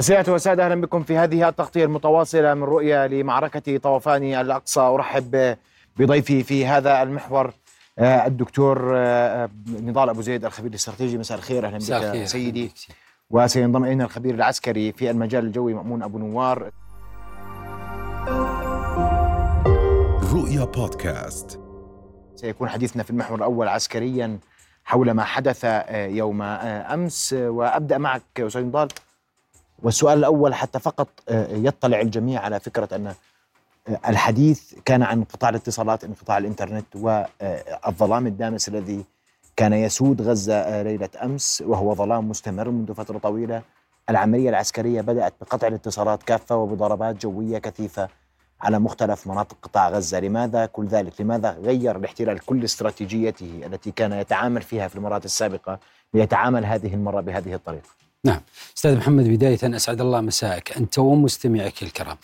سيادة وسادة أهلا بكم في هذه التغطية المتواصلة من رؤية لمعركة طوفان الأقصى. أرحب بضيفي في هذا المحور آه، الدكتور آه، نضال أبو زيد الخبير الاستراتيجي. مساء الخير أهلا بك سيدي وسينضم إلينا الخبير العسكري في المجال الجوي مأمون أبو نوار. رؤيا بودكاست. سيكون حديثنا في المحور الأول عسكريا حول ما حدث آه، يوم أمس. وأبدأ معك أستاذ نضال. والسؤال الأول حتى فقط آه، يطلع الجميع على فكرة أن آه، الحديث كان عن انقطاع الاتصالات انقطاع الإنترنت والظلام الدامس الذي كان يسود غزة آه، ليلة أمس وهو ظلام مستمر منذ فترة طويلة. العملية العسكرية بدأت بقطع الاتصالات كافة وبضربات جوية كثيفة على مختلف مناطق قطاع غزة. لماذا كل ذلك؟ لماذا غير الاحتلال كل استراتيجيته التي كان يتعامل فيها في المرات السابقة ليتعامل هذه المرة بهذه الطريقة؟ نعم. أستاذ محمد بداية أسعد الله مساءك. أنت ومستمعك الكرام.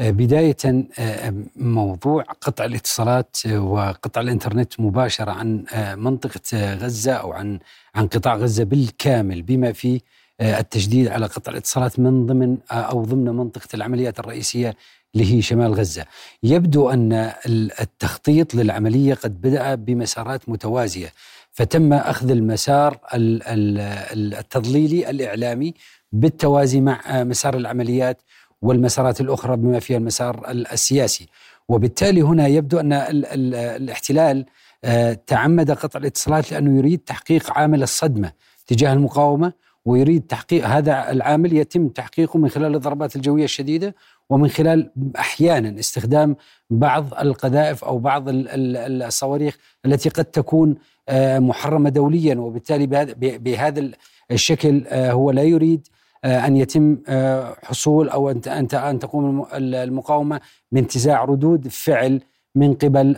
آه، بداية آه، موضوع قطع الاتصالات آه، وقطع الإنترنت مباشرة عن منطقة غزة أو عن عن قطاع غزة بالكامل بما فيه التشديد على قطع الاتصالات من ضمن أو ضمن منطقة العمليات الرئيسية اللي هي شمال غزة. يبدو أن التخطيط للعملية قد بدأ بمسارات متوازية. فتم أخذ المسار التضليلي الإعلامي بالتوازي مع مسار العمليات والمسارات الأخرى بما فيها المسار السياسي. وبالتالي هنا يبدو أن الاحتلال آه، تعمد قطع الاتصالات لأنه يريد تحقيق عامل الصدمة تجاه المقاومة ويريد تحقيق هذا العامل يتم تحقيقه من خلال الضربات الجوية الشديدة ومن خلال أحيانا استخدام بعض القذائف أو بعض الصواريخ التي قد تكون محرمة دوليا وبالتالي بهذا الشكل آه، هو لا يريد آه، أن يتم حصول أو أن أن تقوم المقاومة بانتزاع ردود فعل من قبل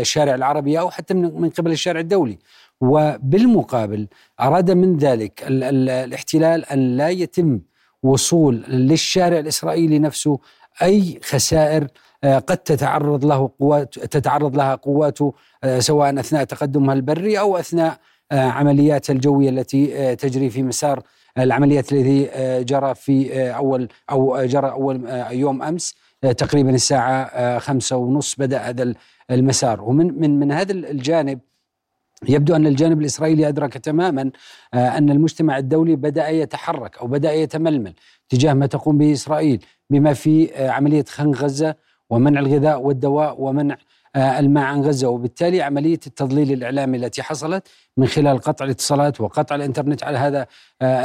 الشارع العربي أو حتى من قبل الشارع الدولي. وبالمقابل أراد من ذلك الاحتلال أن لا يتم وصول للشارع الإسرائيلي نفسه أي خسائر آه، قد تتعرض له قوات تتعرض لها قواته آه، سواء أثناء تقدمها البري أو أثناء آه، عملياتها الجوية التي تجري في مسار العمليات التي جرى في اول أو جرى أول يوم أمس تقريبا الساعة خمسة ونص بدأ هذا المسار. ومن من من هذا الجانب يبدو أن الجانب الإسرائيلي أدرك تماما أن المجتمع الدولي بدأ يتحرك أو بدأ يتململ تجاه ما تقوم به إسرائيل بما في عملية خنق غزة ومنع الغذاء والدواء ومنع آه، الماء عن غزة وبالتالي عملية التضليل الإعلامي التي حصلت من خلال قطع الاتصالات وقطع الإنترنت على هذا آه،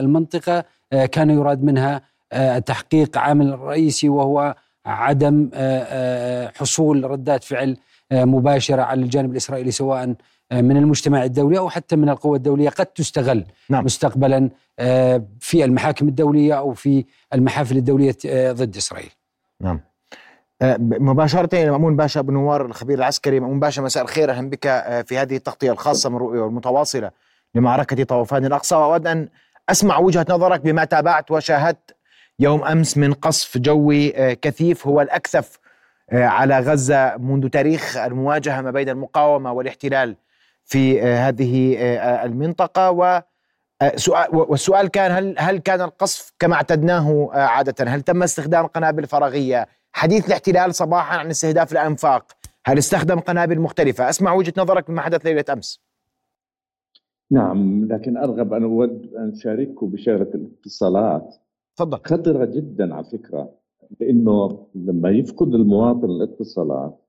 المنطقة آه، كان يراد منها تحقيق عامل رئيسي وهو عدم حصول ردات فعل مباشرة على الجانب الإسرائيلي سواء من المجتمع الدولي أو حتى من القوى الدولية قد تستغل نعم. مستقبلا في المحاكم الدولية أو في المحافل الدولية ضد إسرائيل. نعم. آه، مباشرة مأمون باشا أبو نوار الخبير العسكري. مأمون باشا مساء الخير. أهلا بك آه، في هذه التغطية الخاصة من رؤية المتواصلة لمعركة طوفان الأقصى. وأود أن أسمع وجهة نظرك بما تابعت وشاهدت يوم أمس من قصف جوي آه، كثيف هو الأكثف على غزة منذ تاريخ المواجهة ما بين المقاومة والاحتلال في هذه المنطقة. و والسؤال كان هل هل كان القصف كما اعتدناه عادة؟ هل تم استخدام قنابل فراغية؟ حديث الاحتلال صباحا عن استهداف الأنفاق. هل استخدم قنابل مختلفة؟ أسمع وجهة نظرك مما حدث ليلة أمس. نعم لكن أرغب أن أود أن اشارككم بشغله الاتصالات. تفضل. خطرة جدا على فكرة لأنه لما يفقد المواطن الاتصالات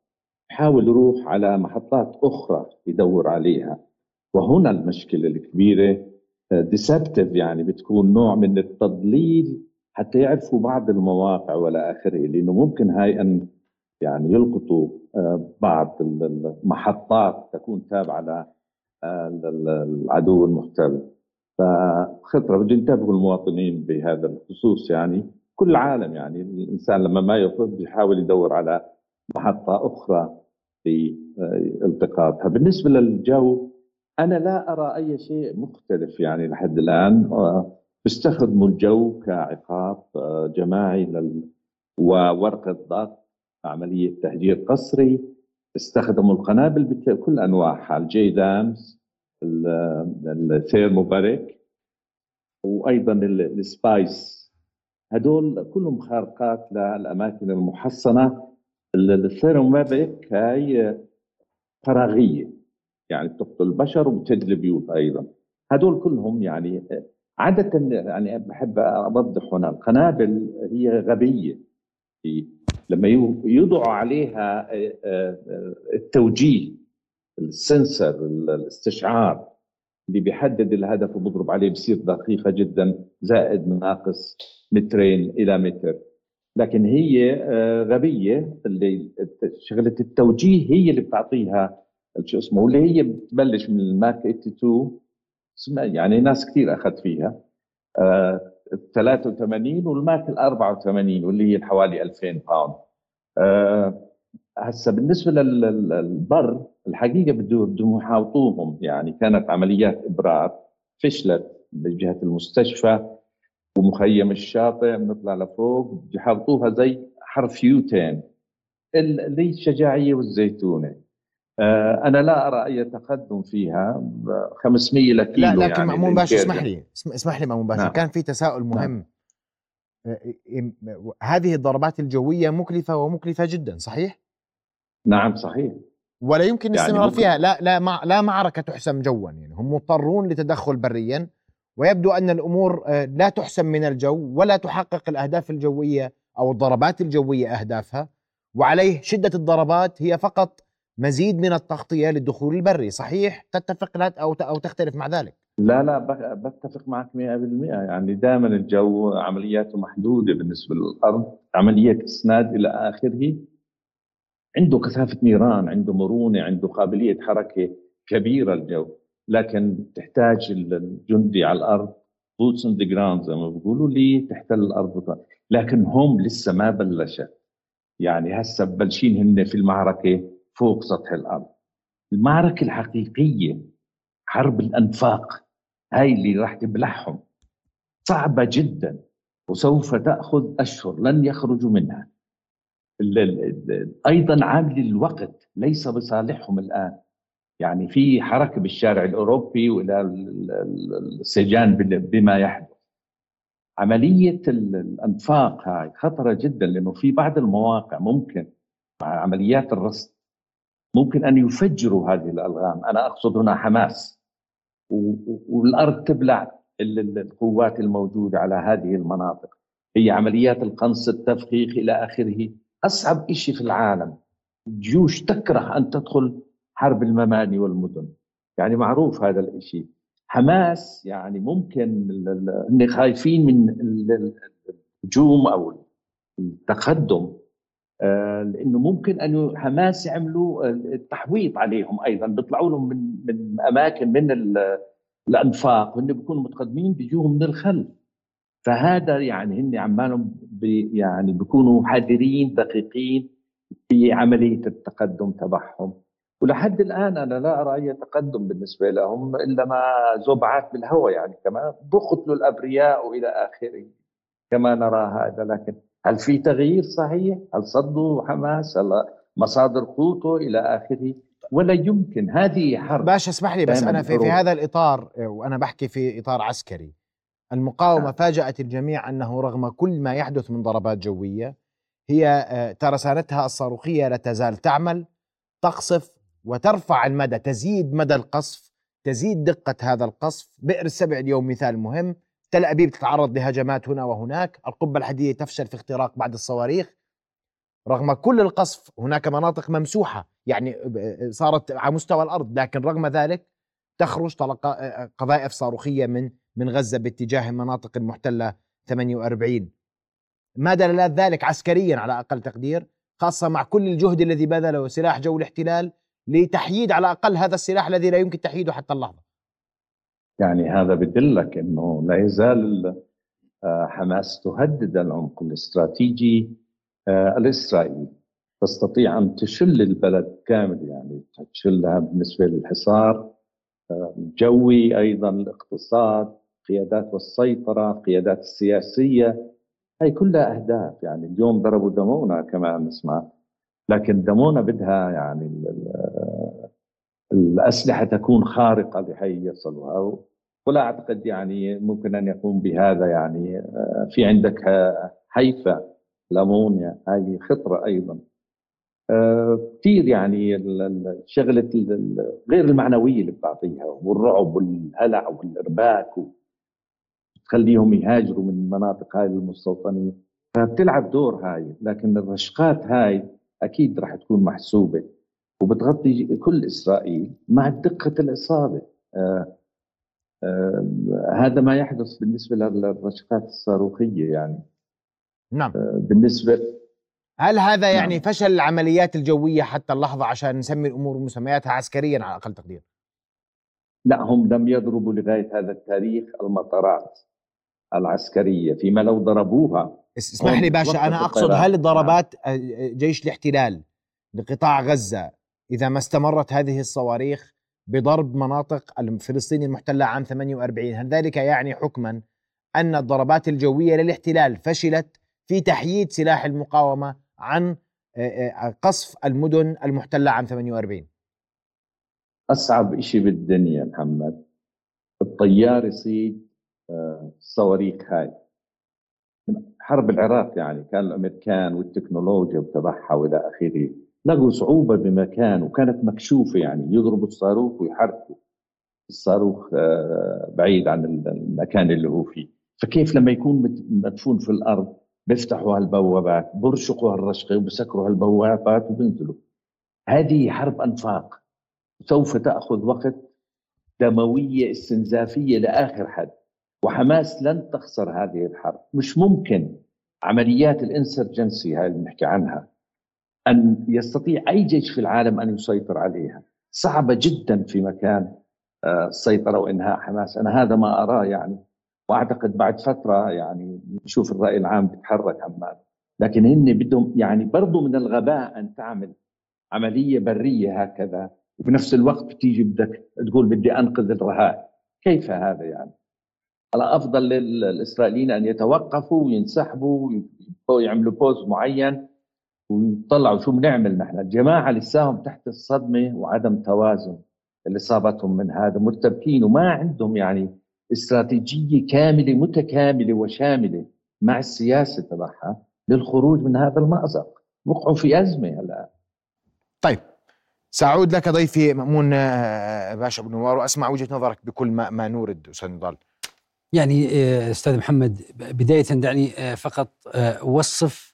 يحاول يروح على محطات أخرى يدور عليها. وهنا المشكلة الكبيرة ديسبتيف يعني بتكون نوع من التضليل حتى يعرفوا بعض المواقع والى آخره لأنه ممكن هاي أن يعني يلقطوا آه، بعض المحطات تكون تابعة للعدو المحتل. فخطرة بده ينتبهوا المواطنين بهذا الخصوص يعني. كل العالم يعني الإنسان لما ما يفض بيحاول يدور على محطة أخرى في آه، بالنسبة للجو أنا لا أرى أي شيء مختلف يعني لحد الآن. بيستخدموا الجو كعقاب آه، جماعي لل... وورقة ضغط عملية تهجير قسري استخدموا القنابل بكل أنواعها الجي دامز ال thermobaric وأيضا ال SPICE. هدول كلهم خارقات للأماكن المحصنة. ال thermobaric هاي فراغية يعني بتقتل البشر وبتهد البيوت أيضا. هدول كلهم يعني عادة يعني بحب أوضح هنا القنابل هي غبية. لما يوضعوا عليها آه، آه، التوجيه ال sensor الاستشعار اللي بيحدد الهدف وبضرب عليه بصير دقيقة جدا زائد ناقص مترين إلى متر. لكن هي آه، غبية اللي شغلة التوجيه هي اللي بتعطيها شو اسمه واللي هي بتبلش من ال Mark 82 يعني ناس كثير أخذت فيها. آه 83 وال Mark ال 84 واللي هي حوالي 2000 pound آه هسه بالنسبة للبر الحقيقة بدهم يحاوطوهم. يعني كانت عمليات إبرار فشلت بجهه المستشفى ومخيم الشاطئ بنطلع لفوق بيحاوطوها زي حرف يوتين اللي الشجاعية والزيتونة. أنا لا أرى أي تقدم فيها. 500 لكيلو لا لكن يعني مأمون باشا اسمح لي اسمح لي مأمون باشا. نعم. كان في تساؤل نعم. مهم. نعم. هذه الضربات الجوية مكلفة ومكلفة جدا صحيح؟ نعم صحيح. ولا يمكن يعني الاستمرار يعني فيها؟ لا لا لا معركة تحسم جوا يعني. هم مضطرون لتدخل بريا. ويبدو أن الأمور آه، لا تحسم من الجو ولا تحقق الأهداف الجوية أو الضربات الجوية أهدافها. وعليه شدة الضربات هي فقط مزيد من التغطية للدخول البري صحيح تتفق لا أو أو تختلف مع ذلك؟ لا لا بتفق معك 100% يعني دائما الجو عملياته محدودة بالنسبة للأرض عملية إسناد إلى آخره. عنده كثافة نيران عنده مرونة عنده قابلية حركة كبيرة الجو. لكن تحتاج الجندي على الأرض boots on ground زي ما بيقولوا لتحتل الأرض. لكن هم لسه ما بلشت. يعني هسه بلشين هن في المعركة. فوق سطح الأرض. المعركة الحقيقية حرب الأنفاق هاي اللي راح تبلعهم صعبة جدا وسوف تأخذ أشهر لن يخرجوا منها. أيضا عامل الوقت ليس بصالحهم الآن. يعني في حركة بالشارع الأوروبي وإلى السجان بما يحدث. عملية الأنفاق هاي خطرة جدا لأنه في بعض المواقع ممكن مع عمليات الرصد ممكن أن يفجروا هذه الألغام. أنا أقصد هنا حماس والارض تبلع القوات الموجودة على هذه المناطق. هي عمليات القنص التفخيخ إلى آخره. أصعب شيء في العالم. الجيوش تكره أن تدخل حرب المباني والمدن. يعني معروف هذا الشيء حماس يعني ممكن ان خايفين من الهجوم أو التقدم لأنه ممكن أن حماس يعملوا التحويط عليهم أيضا. بيطلعوا لهم من من أماكن من الأنفاق. وهن بيكونوا متقدمين بيجوهم من الخلف. فهذا يعني هن عمالهم بي يعني بيكونوا حذرين دقيقين في عملية التقدم تبعهم. ولحد الآن أنا لا أرى أي تقدم بالنسبة لهم إلا ما زبعات بالهواء يعني كمان. بقتلوا الأبرياء والى آخره كما نرى هذا. لكن هل في تغيير صحيح؟ هل صدوا حماس؟ هل مصادر قوته إلى آخره؟ ولا يمكن هذه حرب باشا اسمح لي بس أنا في, في هذا الإطار وأنا بحكي في إطار عسكري المقاومة نعم. فاجأت الجميع أنه رغم كل ما يحدث من ضربات جوية هي آه، ترسانتها الصاروخية لا تزال تعمل تقصف وترفع المدى تزيد مدى القصف تزيد دقة هذا القصف بئر السبع اليوم مثال مهم تل أبيب تتعرض لهجمات هنا وهناك القبة الحديدية تفشل في اختراق بعض الصواريخ. رغم كل القصف هناك مناطق ممسوحة يعني صارت على مستوى الأرض لكن رغم ذلك تخرج قذائف صاروخية من من غزة باتجاه المناطق المحتلة 48 ما دلالات ذلك عسكريا على أقل تقدير خاصة مع كل الجهد الذي بذله سلاح جو الاحتلال لتحييد على الأقل هذا السلاح الذي لا يمكن تحييده حتى اللحظة. يعني هذا بدلك إنه لا يزال آه، حماس تهدد العمق الاستراتيجي آه، الإسرائيلي. تستطيع أن تشل البلد كامل يعني تشلها بالنسبة للحصار الجوي آه، أيضا الاقتصاد قيادات والسيطرة القيادات السياسية. هي كلها أهداف يعني اليوم ضربوا دمونا كما نسمع. لكن دمونا بدها يعني الأسلحة تكون خارقة لحي يصلها. ولا أعتقد يعني ممكن أن يقوم بهذا يعني آه، في عندك حيفا الامونيا هذه خطرة أيضا. آه، كثير يعني شغلة غير المعنوية اللي بتعطيها والرعب والهلع والإرباك تخليهم يهاجروا من المناطق هاي المستوطنين فبتلعب دور هاي لكن الرشقات هاي أكيد راح تكون محسوبة. وبتغطي كل إسرائيل مع دقة الإصابة آه آه هذا ما يحدث بالنسبة للرشقات الصاروخية يعني نعم آه بالنسبة هل هذا يعني نعم. فشل العمليات الجوية حتى اللحظة عشان نسمي الأمور مسمياتها عسكريا على أقل تقدير؟ لا هم لم يضربوا لغاية هذا التاريخ المطارات العسكرية فيما لو ضربوها اسمح لي باشا أنا أقصد هل ضربات نعم. جيش الاحتلال لقطاع غزة إذا ما استمرت هذه الصواريخ بضرب مناطق الفلسطيني المحتلة عام 48 هل ذلك يعني حكما أن الضربات الجوية للاحتلال فشلت في تحييد سلاح المقاومة عن قصف المدن المحتلة عام 48 أصعب شيء بالدنيا محمد. الطيار يصيد الصواريخ هاي. من حرب العراق يعني كان الأمريكان والتكنولوجيا تبعها وإلى آخره. لقوا صعوبة بمكان وكانت مكشوفة يعني يضربوا الصاروخ ويحركوا. الصاروخ آه، بعيد عن المكان اللي هو فيه. فكيف لما يكون مدفون في الأرض بيفتحوا هالبوابات برشقوا هالرشقة وبسكروا هالبوابات وبينزلوا. هذه حرب أنفاق. سوف تأخذ وقت دموية استنزافية لآخر حد. وحماس لن تخسر هذه الحرب. مش ممكن. عمليات الإنسرجنسي هاي اللي بنحكي عنها أن يستطيع أي جيش في العالم أن يسيطر عليها. صعبه جدا في مكان آه، السيطرة وإنهاء حماس. أنا هذا ما أراه يعني وأعتقد بعد فترة يعني نشوف الرأي العام بيتحرك عمان. لكن هن بدهم يعني برضه من الغباء أن تعمل عملية برية هكذا وبنفس الوقت بتيجي بدك تقول بدي أنقذ الرهائن. كيف هذا يعني؟ الأفضل للإسرائيليين أن يتوقفوا وينسحبوا ويعملوا بوز معين ويطلعوا شو بنعمل نحن. الجماعة لساهم تحت الصدمة وعدم توازن اللي صابتهم من هذا مرتبكين وما عندهم يعني استراتيجية كاملة متكاملة وشاملة مع السياسة تبعها للخروج من هذا المأزق. وقعوا في أزمة الان طيب سأعود لك ضيفي مأمون آه، باشا بن نوار وأسمع وجهة نظرك بكل ما, ما نورد أستاذ نضال. يعني آه، أستاذ محمد بداية دعني آه، فقط أوصف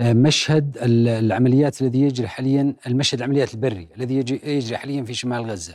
مشهد العمليات الذي يجري حاليا المشهد العمليات البري الذي يجري حاليا في شمال غزة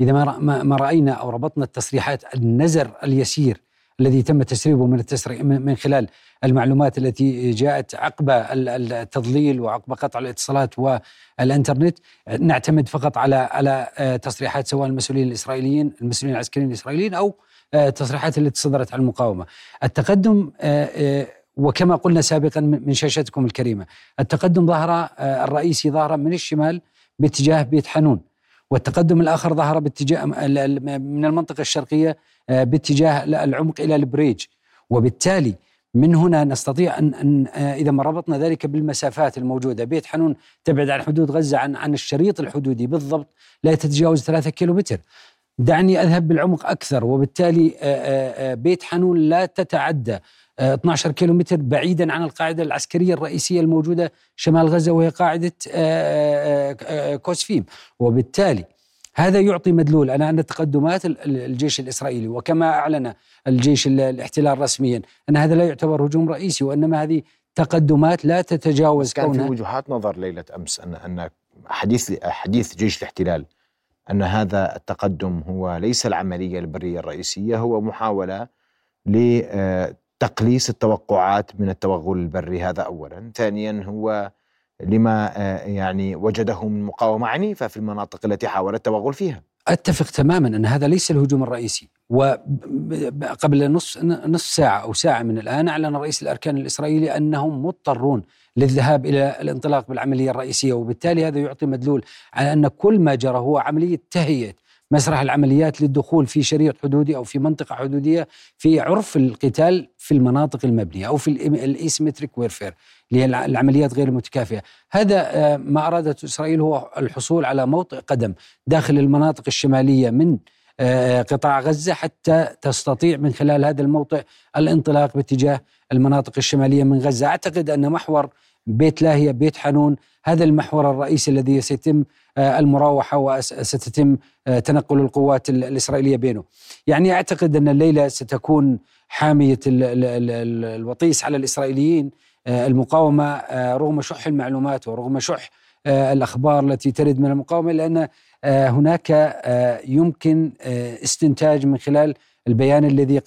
إذا ما رأينا أو ربطنا التصريحات النزر اليسير الذي تم تسريبه من التسري من خلال المعلومات التي جاءت عقب التضليل وعقب قطع الاتصالات والإنترنت نعتمد فقط على على آه، تصريحات سواء المسؤولين الإسرائيليين المسؤولين العسكريين الإسرائيليين أو آه، تصريحات التي صدرت عن المقاومة. التقدم آه، وكما قلنا سابقا من شاشتكم الكريمة، التقدم ظهر الرئيسي ظهر من الشمال باتجاه بيت حنون والتقدم الآخر ظهر باتجاه من المنطقة الشرقية آه، باتجاه العمق إلى البريج وبالتالي من هنا نستطيع ان أن آه، إذا ما ربطنا ذلك بالمسافات الموجودة بيت حنون تبعد عن حدود غزة عن عن الشريط الحدودي بالضبط لا تتجاوز ثلاثة كيلومتر. دعني أذهب بالعمق أكثر وبالتالي آه، بيت حنون لا تتعدى. 12 كيلومتر بعيدا عن القاعدة العسكرية الرئيسية الموجودة شمال غزة وهي قاعدة كوسفيم. وبالتالي هذا يعطي مدلول أنا أن تقدمات الجيش الإسرائيلي وكما أعلن الجيش الاحتلال رسميا أن هذا لا يعتبر هجوم رئيسي وإنما هذه تقدمات لا تتجاوز كان في وجهات نظر ليلة أمس أن أن حديث حديث جيش الاحتلال أن هذا التقدم هو ليس العملية البرية الرئيسية هو محاولة لتقليص التوقعات من التوغل البري هذا أولا. ثانيا هو لما آه، يعني وجده من مقاومة عنيفة في المناطق التي حاول التوغل فيها. أتفق تماما أن هذا ليس الهجوم الرئيسي. وقبل نصف نصف ساعة أو ساعة من الآن أعلن رئيس الأركان الإسرائيلي أنهم مضطرون للذهاب إلى الانطلاق بالعملية الرئيسية وبالتالي هذا يعطي مدلول على أن كل ما جرى هو عملية تهيئة مسرح العمليات للدخول في شريط حدودي أو في منطقة حدودية في عرف القتال في المناطق المبنية أو في ال asymmetric warfare اللي هي العمليات غير المتكافئه، هذا آه، ما ارادته إسرائيل هو الحصول على موطئ قدم داخل المناطق الشمالية من قطاع غزة حتى تستطيع من خلال هذا الموطئ الانطلاق باتجاه المناطق الشمالية من غزة. أعتقد أن محور بيت لاهية بيت حنون هذا المحور الرئيسي الذي سيتم المراوحة وستتم تنقل القوات الإسرائيلية بينه. يعني أعتقد أن الليلة ستكون حامية الوطيس على الإسرائيليين المقاومة رغم شح المعلومات ورغم شح الأخبار التي ترد من المقاومة لأن هناك يمكن استنتاج من خلال البيان الذي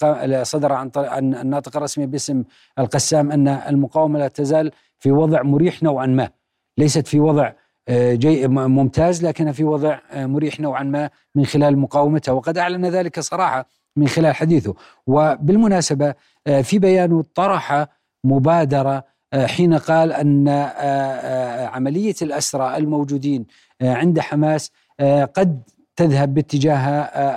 صدر عن عن الناطق الرسمي باسم القسام أن المقاومة لا تزال في وضع مريح نوعا ما. ليست في وضع جي ممتاز لكنها في وضع مريح نوعا ما من خلال مقاومتها وقد أعلن ذلك صراحة من خلال حديثه. وبالمناسبة في بيانه طرح مبادرة حين قال أن عملية الأسرى الموجودين عند حماس قد تذهب باتجاه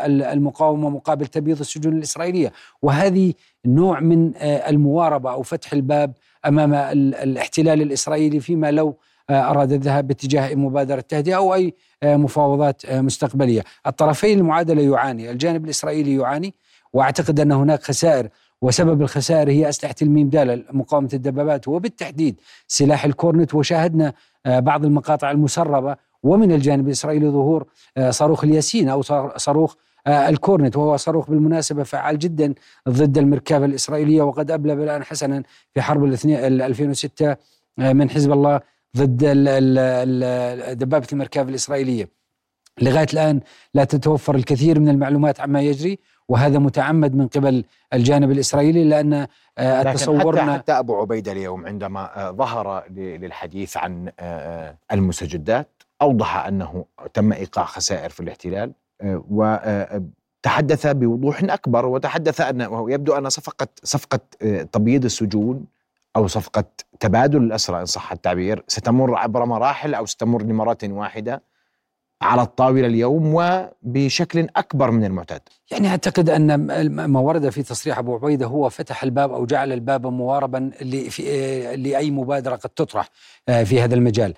المقاومة مقابل تبييض السجون الإسرائيلية. وهذه نوع من المواربة أو فتح الباب أمام الاحتلال الإسرائيلي فيما لو أراد الذهاب باتجاه مبادرة تهدئه أو أي مفاوضات مستقبلية، الطرفين المعادلة يعاني، الجانب الإسرائيلي يعاني وأعتقد أن هناك خسائر وسبب الخسائر هي أسلحة الميم دال مقاومة الدبابات وبالتحديد سلاح الكورنت وشاهدنا بعض المقاطع المسربة ومن الجانب الإسرائيلي ظهور صاروخ الياسين أو صاروخ الكورنت وهو صاروخ بالمناسبة فعال جدا ضد المركبة الإسرائيلية وقد ابلى بلاء حسنا في حرب 2006 من حزب الله ضد دبابه المركبه الإسرائيلية. لغاية الآن لا تتوفر الكثير من المعلومات عما يجري وهذا متعمد من قبل الجانب الإسرائيلي لأن تصورنا حتى, حتى أبو عبيدة اليوم عندما ظهر للحديث عن المستجدات أوضح أنه تم إيقاع خسائر في الاحتلال وتحدث بوضوح أكبر وتحدث انه يبدو أن صفقة صفقة تبييض السجون أو صفقة تبادل الأسرى إن صح التعبير ستمر عبر مراحل أو ستمر لمرة واحدة على الطاولة اليوم وبشكل أكبر من المعتاد. يعني أعتقد أن ما ورد في تصريح أبو عبيدة هو فتح الباب أو جعل الباب مواربا لأي مبادرة قد تطرح في هذا المجال.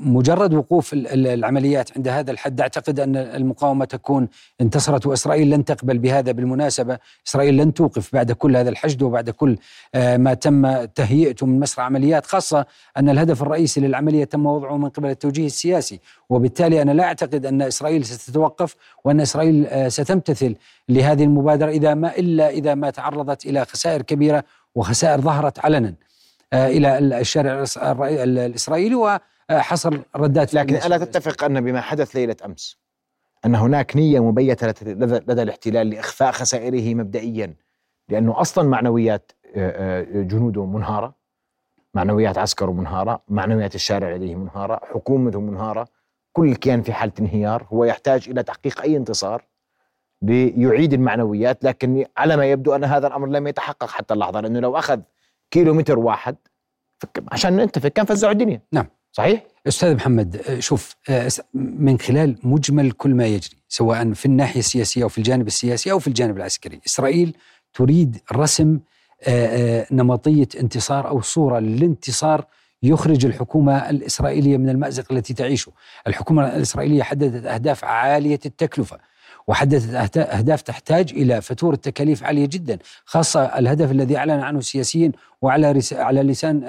مجرد وقوف العمليات عند هذا الحد أعتقد أن المقاومة تكون انتصرت وإسرائيل لن تقبل بهذا بالمناسبة، إسرائيل لن توقف بعد كل هذا الحشد وبعد كل ما تم تهيئته من مسرع عمليات خاصة أن الهدف الرئيسي للعملية تم وضعه من قبل التوجيه السياسي، وبالتالي أنا لا أعتقد أن إسرائيل ستتوقف وأن إسرائيل ستمتثل لهذه المبادرة إذا ما إلا إذا ما تعرضت إلى خسائر كبيرة وخسائر ظهرت علنا إلى الشارع الإسرائيلي وحصل ردات لكن ألا تتفق أن بما حدث ليلة أمس أن هناك نية مبيتة لدى الاحتلال لإخفاء خسائره مبدئيا لأنه أصلا معنويات جنوده منهارة معنويات عسكره منهارة معنويات الشارع لديه منهارة حكومته منهارة كل كيان في حالة انهيار هو يحتاج إلى تحقيق أي انتصار. ليعيد المعنويات لكن على ما يبدو أن هذا الأمر لم يتحقق حتى اللحظة لأنه لو أخذ كيلو متر واحد عشان نتفق كان فزعوا الدنيا. نعم. صحيح؟ أستاذ محمد شوف من خلال مجمل كل ما يجري سواء في الناحية السياسية أو في الجانب السياسي أو في الجانب العسكري إسرائيل تريد رسم نمطية انتصار أو صورة للانتصار يخرج الحكومة الإسرائيلية من المأزق التي تعيشه. الحكومة الإسرائيلية حددت أهداف عالية التكلفة. وحددت أهداف تحتاج إلى فاتورة تكاليف عالية جدا خاصة الهدف الذي أعلن عنه السياسيين وعلى على لسان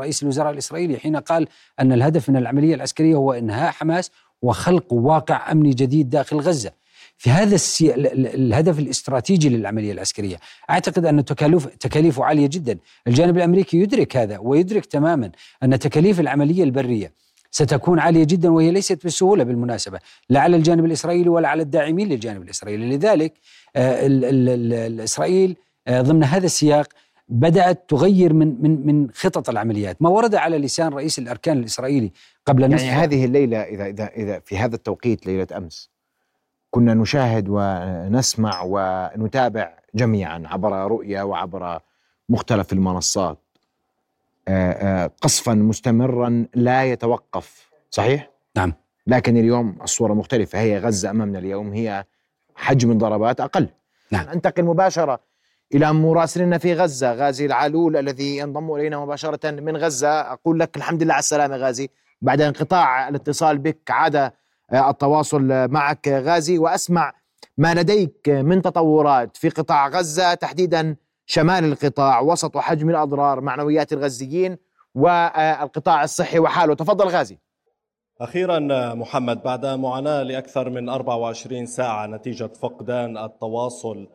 رئيس الوزراء الإسرائيلي حين قال أن الهدف من العملية العسكرية هو إنهاء حماس وخلق واقع أمني جديد داخل غزة. في هذا السي... الهدف الاستراتيجي للعملية العسكرية، أعتقد أن تكاليف تكاليفه عالية جدا، الجانب الأمريكي يدرك هذا ويدرك تماما أن تكاليف العملية البرية ستكون عالية جدا وهي ليست بالسهوله بالمناسبة، لا على الجانب الإسرائيلي ولا على الداعمين للجانب الإسرائيلي، لذلك آه اسرائيل آه ضمن هذا السياق بدأت تغير من من من خطط العمليات، ما ورد على لسان رئيس الأركان الإسرائيلي قبل نصف يعني هذه الليلة اذا اذا إذا في هذا التوقيت ليلة أمس كنا نشاهد ونسمع ونتابع جميعا عبر رؤيا وعبر مختلف المنصات. قصفا مستمرا لا يتوقف. صحيح؟ نعم. لكن اليوم الصورة مختلفة. هي غزة أمامنا اليوم. هي حجم الضربات أقل. نعم. أنتقل مباشرة إلى مراسلنا في غزة. غازي العلول الذي ينضم إلينا مباشرة من غزة. أقول لك الحمد لله على السلامة غازي. بعد انقطاع الاتصال بك عاد التواصل معك غازي. وأسمع ما لديك من تطورات في قطاع غزة تحديدا شمال القطاع وسط وحجم الأضرار معنويات الغزيين والقطاع الصحي وحاله. تفضل غازي. أخيرا محمد بعد معاناة لأكثر من 24 ساعة نتيجة فقدان التواصل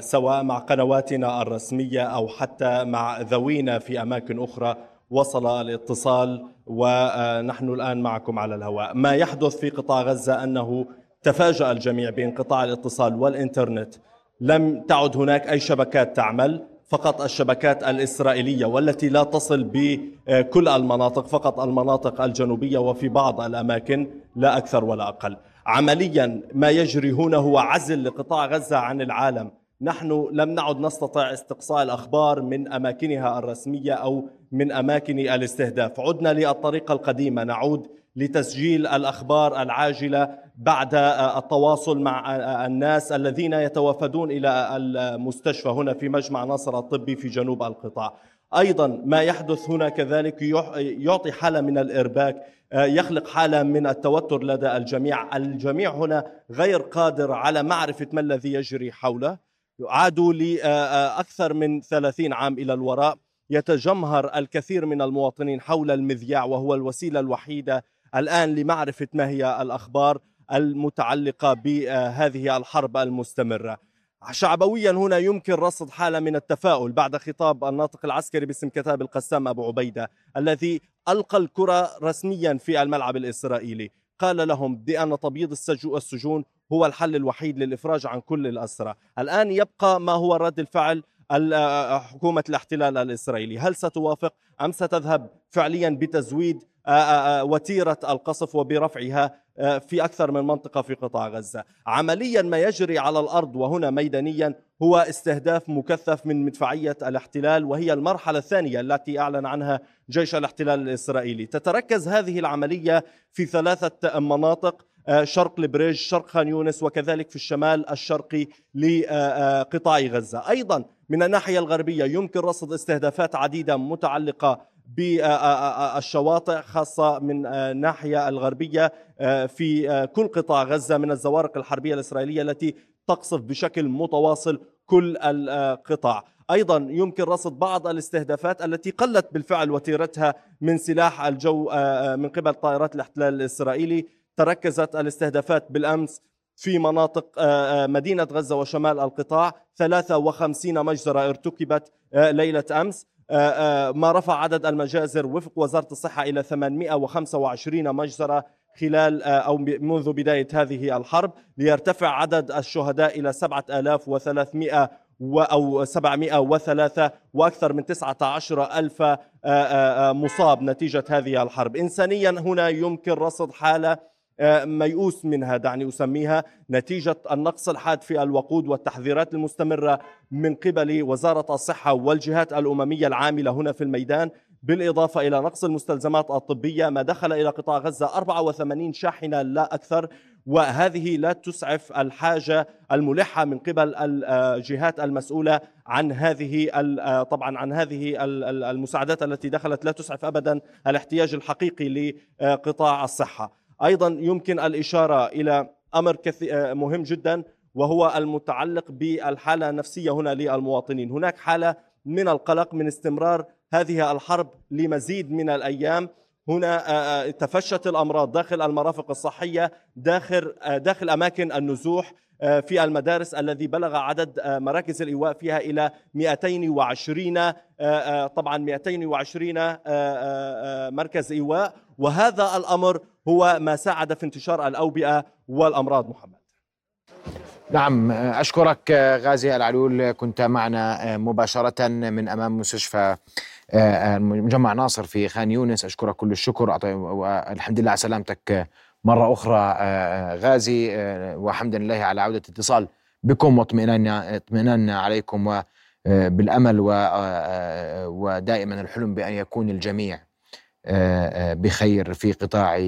سواء مع قنواتنا الرسمية أو حتى مع ذوينا في أماكن أخرى وصل الاتصال ونحن الآن معكم على الهواء. ما يحدث في قطاع غزة أنه تفاجأ الجميع بانقطاع الاتصال والإنترنت. لم تعد هناك أي شبكات تعمل فقط الشبكات الإسرائيلية والتي لا تصل بكل المناطق فقط المناطق الجنوبية وفي بعض الأماكن لا أكثر ولا أقل. عمليا ما يجري هنا هو عزل لقطاع غزة عن العالم. نحن لم نعد نستطيع استقصاء الأخبار من أماكنها الرسمية أو من أماكن الاستهداف، عدنا للطريقة القديمة نعود لتسجيل الأخبار العاجلة بعد التواصل مع الناس الذين يتوافدون إلى المستشفى هنا في مجمع ناصر الطبي في جنوب القطاع. أيضا ما يحدث هنا كذلك يعطي حالة من الإرباك يخلق حالة من التوتر لدى الجميع، الجميع هنا غير قادر على معرفة ما الذي يجري حوله. عادوا لأكثر من 30 عام إلى الوراء يتجمهر الكثير من المواطنين حول المذياع وهو الوسيلة الوحيدة الآن لمعرفة ما هي الأخبار المتعلقة بهذه الحرب المستمرة. شعبويا هنا يمكن رصد حالة من التفاؤل بعد خطاب الناطق العسكري باسم كتاب القسام أبو عبيدة الذي ألقى الكرة رسميا في الملعب الإسرائيلي. قال لهم بأن تبييض السجون هو الحل الوحيد للإفراج عن كل الأسرى. الآن يبقى ما هو رد الفعل حكومة الاحتلال الإسرائيلي. هل ستوافق أم ستذهب فعليا بتزويد وتيرة القصف وبرفعها في أكثر من منطقة في قطاع غزة؟ عمليا ما يجري على الأرض وهنا ميدانيا هو استهداف مكثف من مدفعية الاحتلال وهي المرحلة الثانية التي أعلن عنها جيش الاحتلال الإسرائيلي. تتركز هذه العملية في ثلاثة مناطق شرق البريج شرق خان يونس وكذلك في الشمال الشرقي لقطاع غزة. أيضا من الناحية الغربية يمكن رصد استهدافات عديدة متعلقة بالشواطئ خاصة من الناحية الغربية في كل قطاع غزة من الزوارق الحربية الإسرائيلية التي تقصف بشكل متواصل كل القطاع. أيضا يمكن رصد بعض الاستهدافات التي قلت بالفعل وتيرتها من سلاح الجو من قبل طائرات الاحتلال الإسرائيلي تركزت الاستهدافات بالأمس في مناطق مدينة غزة وشمال القطاع. 53 مجزرة ارتكبت ليلة أمس. ما رفع عدد المجازر. وفق وزارة الصحة إلى 825 مجزرة خلال أو منذ بداية هذه الحرب ليرتفع عدد الشهداء إلى 7300 أو 703 وأكثر من 19 ألف مصاب نتيجة هذه الحرب. إنسانيا هنا يمكن رصد حالة ميؤوس منها دعني أسميها نتيجة النقص الحاد في الوقود والتحذيرات المستمرة من قبل وزارة الصحة والجهات الأممية العاملة هنا في الميدان بالإضافة إلى نقص المستلزمات الطبية ما دخل إلى قطاع غزة 84 شاحنة لا أكثر وهذه لا تسعف الحاجة الملحة من قبل الجهات المسؤولة عن هذه طبعا عن هذه المساعدات التي دخلت لا تسعف ابدا الاحتياج الحقيقي لقطاع الصحة. أيضا يمكن الإشارة إلى أمر مهم جدا وهو المتعلق بالحالة النفسية هنا للمواطنين، هناك حالة من القلق من استمرار هذه الحرب لمزيد من الأيام، هنا تفشت الأمراض داخل المرافق الصحية داخل داخل أماكن النزوح في المدارس الذي بلغ عدد مراكز الإيواء فيها إلى 220 طبعا 220 مركز إيواء. وهذا الأمر هو ما ساعد في انتشار الأوبئة والأمراض. محمد. نعم أشكرك غازي العلول كنت معنا مباشرة من أمام مستشفى مجمع ناصر في خان يونس. أشكرك كل الشكر والحمد لله على سلامتك مرة أخرى غازي وحمدا لله على عودة الاتصال بكم اطمئناننا عليكم وبالأمل ودائما الحلم بأن يكون الجميع بخير في قطاع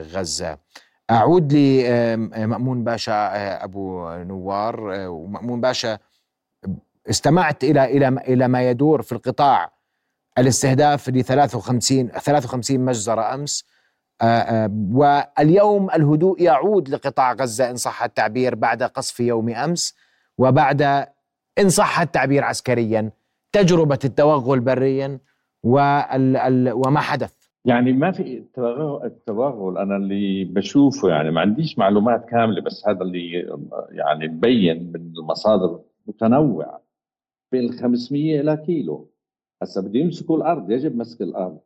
غزة. أعود لمأمون باشا أبو نوار. ومأمون باشا استمعت إلى إلى إلى ما يدور في القطاع الاستهداف ل 53 53 مجزرة أمس. واليوم الهدوء يعود لقطاع غزة إن صح التعبير بعد قصف يوم أمس وبعد إن صح التعبير عسكريا تجربة التوغل بريا وما حدث. يعني ما في التوغل أنا اللي بشوفه يعني ما عنديش معلومات كاملة بس هذا اللي يعني مبين من المصادر متنوعة. بين 500 إلى كيلو. هسه بده يمسكوا الأرض يجب مسك الأرض.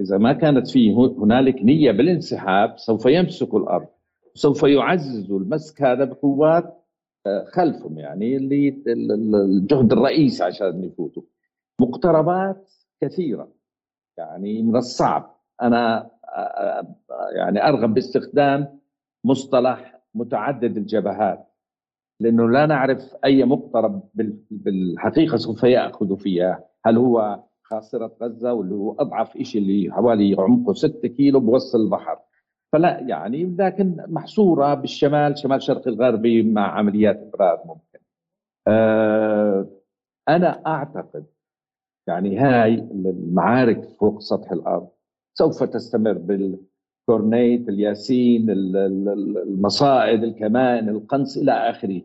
إذا ما كانت في هنالك نية بالانسحاب سوف يمسكوا الأرض. سوف يعززوا المسك هذا بقوات آه، خلفهم يعني اللي الجهد الرئيسي عشان يفوتوا. مقتربات كثيرة. يعني من الصعب. أنا يعني أرغب باستخدام مصطلح متعدد الجبهات لأنه لا نعرف أي مقترب بالحقيقة سوف يأخذ فيها. هل هو خاصرة غزة واللي هو أضعف شيء اللي حوالي عمقه 6 كيلو بوصل البحر. فلا يعني لكن محصورة بالشمال شمال شرق الغربي مع عمليات إبراد ممكن. أه أنا أعتقد يعني هاي المعارك فوق سطح الأرض. سوف تستمر بالكورنيت الياسين المصائد الكمان القنص إلى آخره.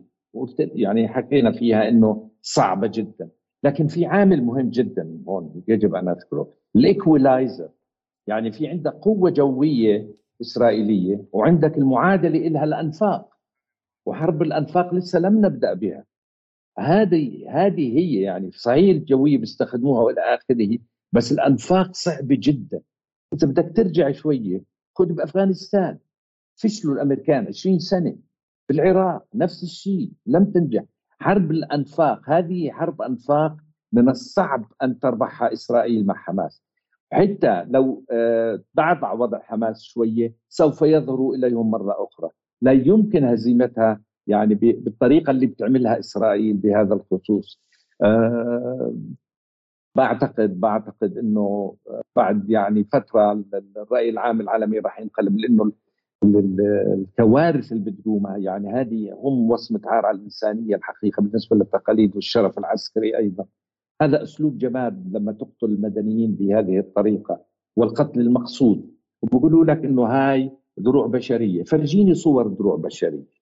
يعني حكينا فيها إنه صعبة جدا. لكن في عامل مهم جدا هون يجب أن أذكره ال equalizer يعني في عندك قوة جوية إسرائيلية وعندك المعادلة لها الأنفاق. وحرب الأنفاق لسه لم نبدأ بها. هذه هذه هي يعني صحيح الجويه بيستخدموها والى آخره بس الأنفاق صعبه جدا. أنت بدك ترجع شوية خذ بأفغانستان. فشلوا الأمريكان 20 سنة. بالعراق نفس الشيء لم تنجح. حرب الأنفاق هذه حرب أنفاق من الصعب أن تربحها إسرائيل مع حماس. حتى لو ضعضع آه، وضع حماس شوية سوف يظهروا اليهم مرة أخرى. لا يمكن هزيمتها يعني بالطريقة اللي بتعملها إسرائيل بهذا الخصوص. أه بعتقد بعتقد إنه بعد يعني فترة الرأي العام العالمي راح ينقلب لإنه الكوارث اللي بتقومها يعني هذه هم وصمة عار على الإنسانية الحقيقة بالنسبة للتقاليد والشرف العسكري أيضا. هذا أسلوب جماد لما تقتل المدنيين بهذه الطريقة والقتل المقصود. وبقولوا لك إنه هاي دروع بشرية. فرجيني صور دروع بشرية.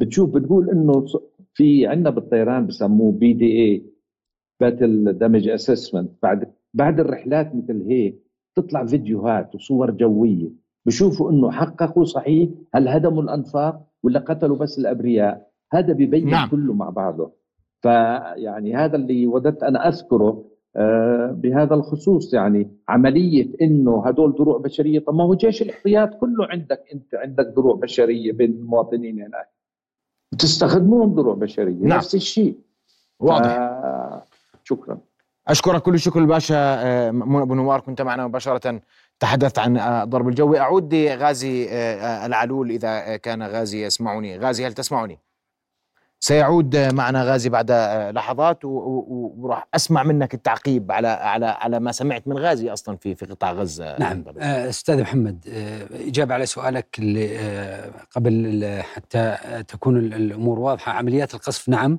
بتشوف بتقول إنه في عندنا بالطيران بسموه BDA battle damage assessment بعد بعد الرحلات مثل هيك تطلع فيديوهات وصور جوية. بشوفوا إنه حققوا صحيح. هل هدموا الأنفاق ولا قتلوا بس الأبرياء؟ هذا ببين نعم. كله مع بعضه. فيعني هذا اللي وددت أنا أذكره آه بهذا الخصوص يعني عملية إنه هدول دروع بشرية. طب ما هو جيش الاحتياط كله عندك أنت عندك دروع بشرية بين المواطنين هناك. تستخدمون دروع بشرية نعم. نفس الشيء. واضح. آه شكرا. أشكرك كل الشكر الباشا آه، أبو نوار. كنت معنا مباشرة. تحدثت عن الضرب الجوي أعود لغازي آه، العلول إذا كان غازي يسمعني. غازي هل تسمعني؟ سيعود معنا غازي بعد لحظات وراح أسمع منك التعقيب على على على ما سمعت من غازي أصلا في في قطاع غزة نعم. آه، أستاذ محمد إجابة على سؤالك اللي قبل حتى تكون الأمور واضحة. عمليات القصف نعم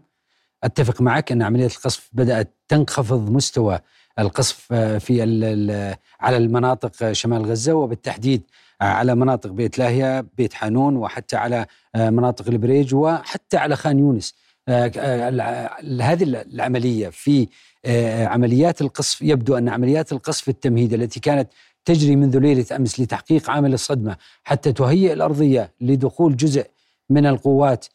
أتفق معك أن عمليه القصف بدأت تنخفض مستوى القصف آه، في على المناطق شمال غزة وبالتحديد على مناطق بيت لاهيا بيت حانون وحتى على آه، مناطق البريج وحتى على خان يونس. آه، هذه العملية في عمليات القصف يبدو أن عمليات القصف التمهيد التي كانت تجري منذ ليلة أمس لتحقيق عامل الصدمة حتى تهيئ الأرضية لدخول جزء من القوات آه،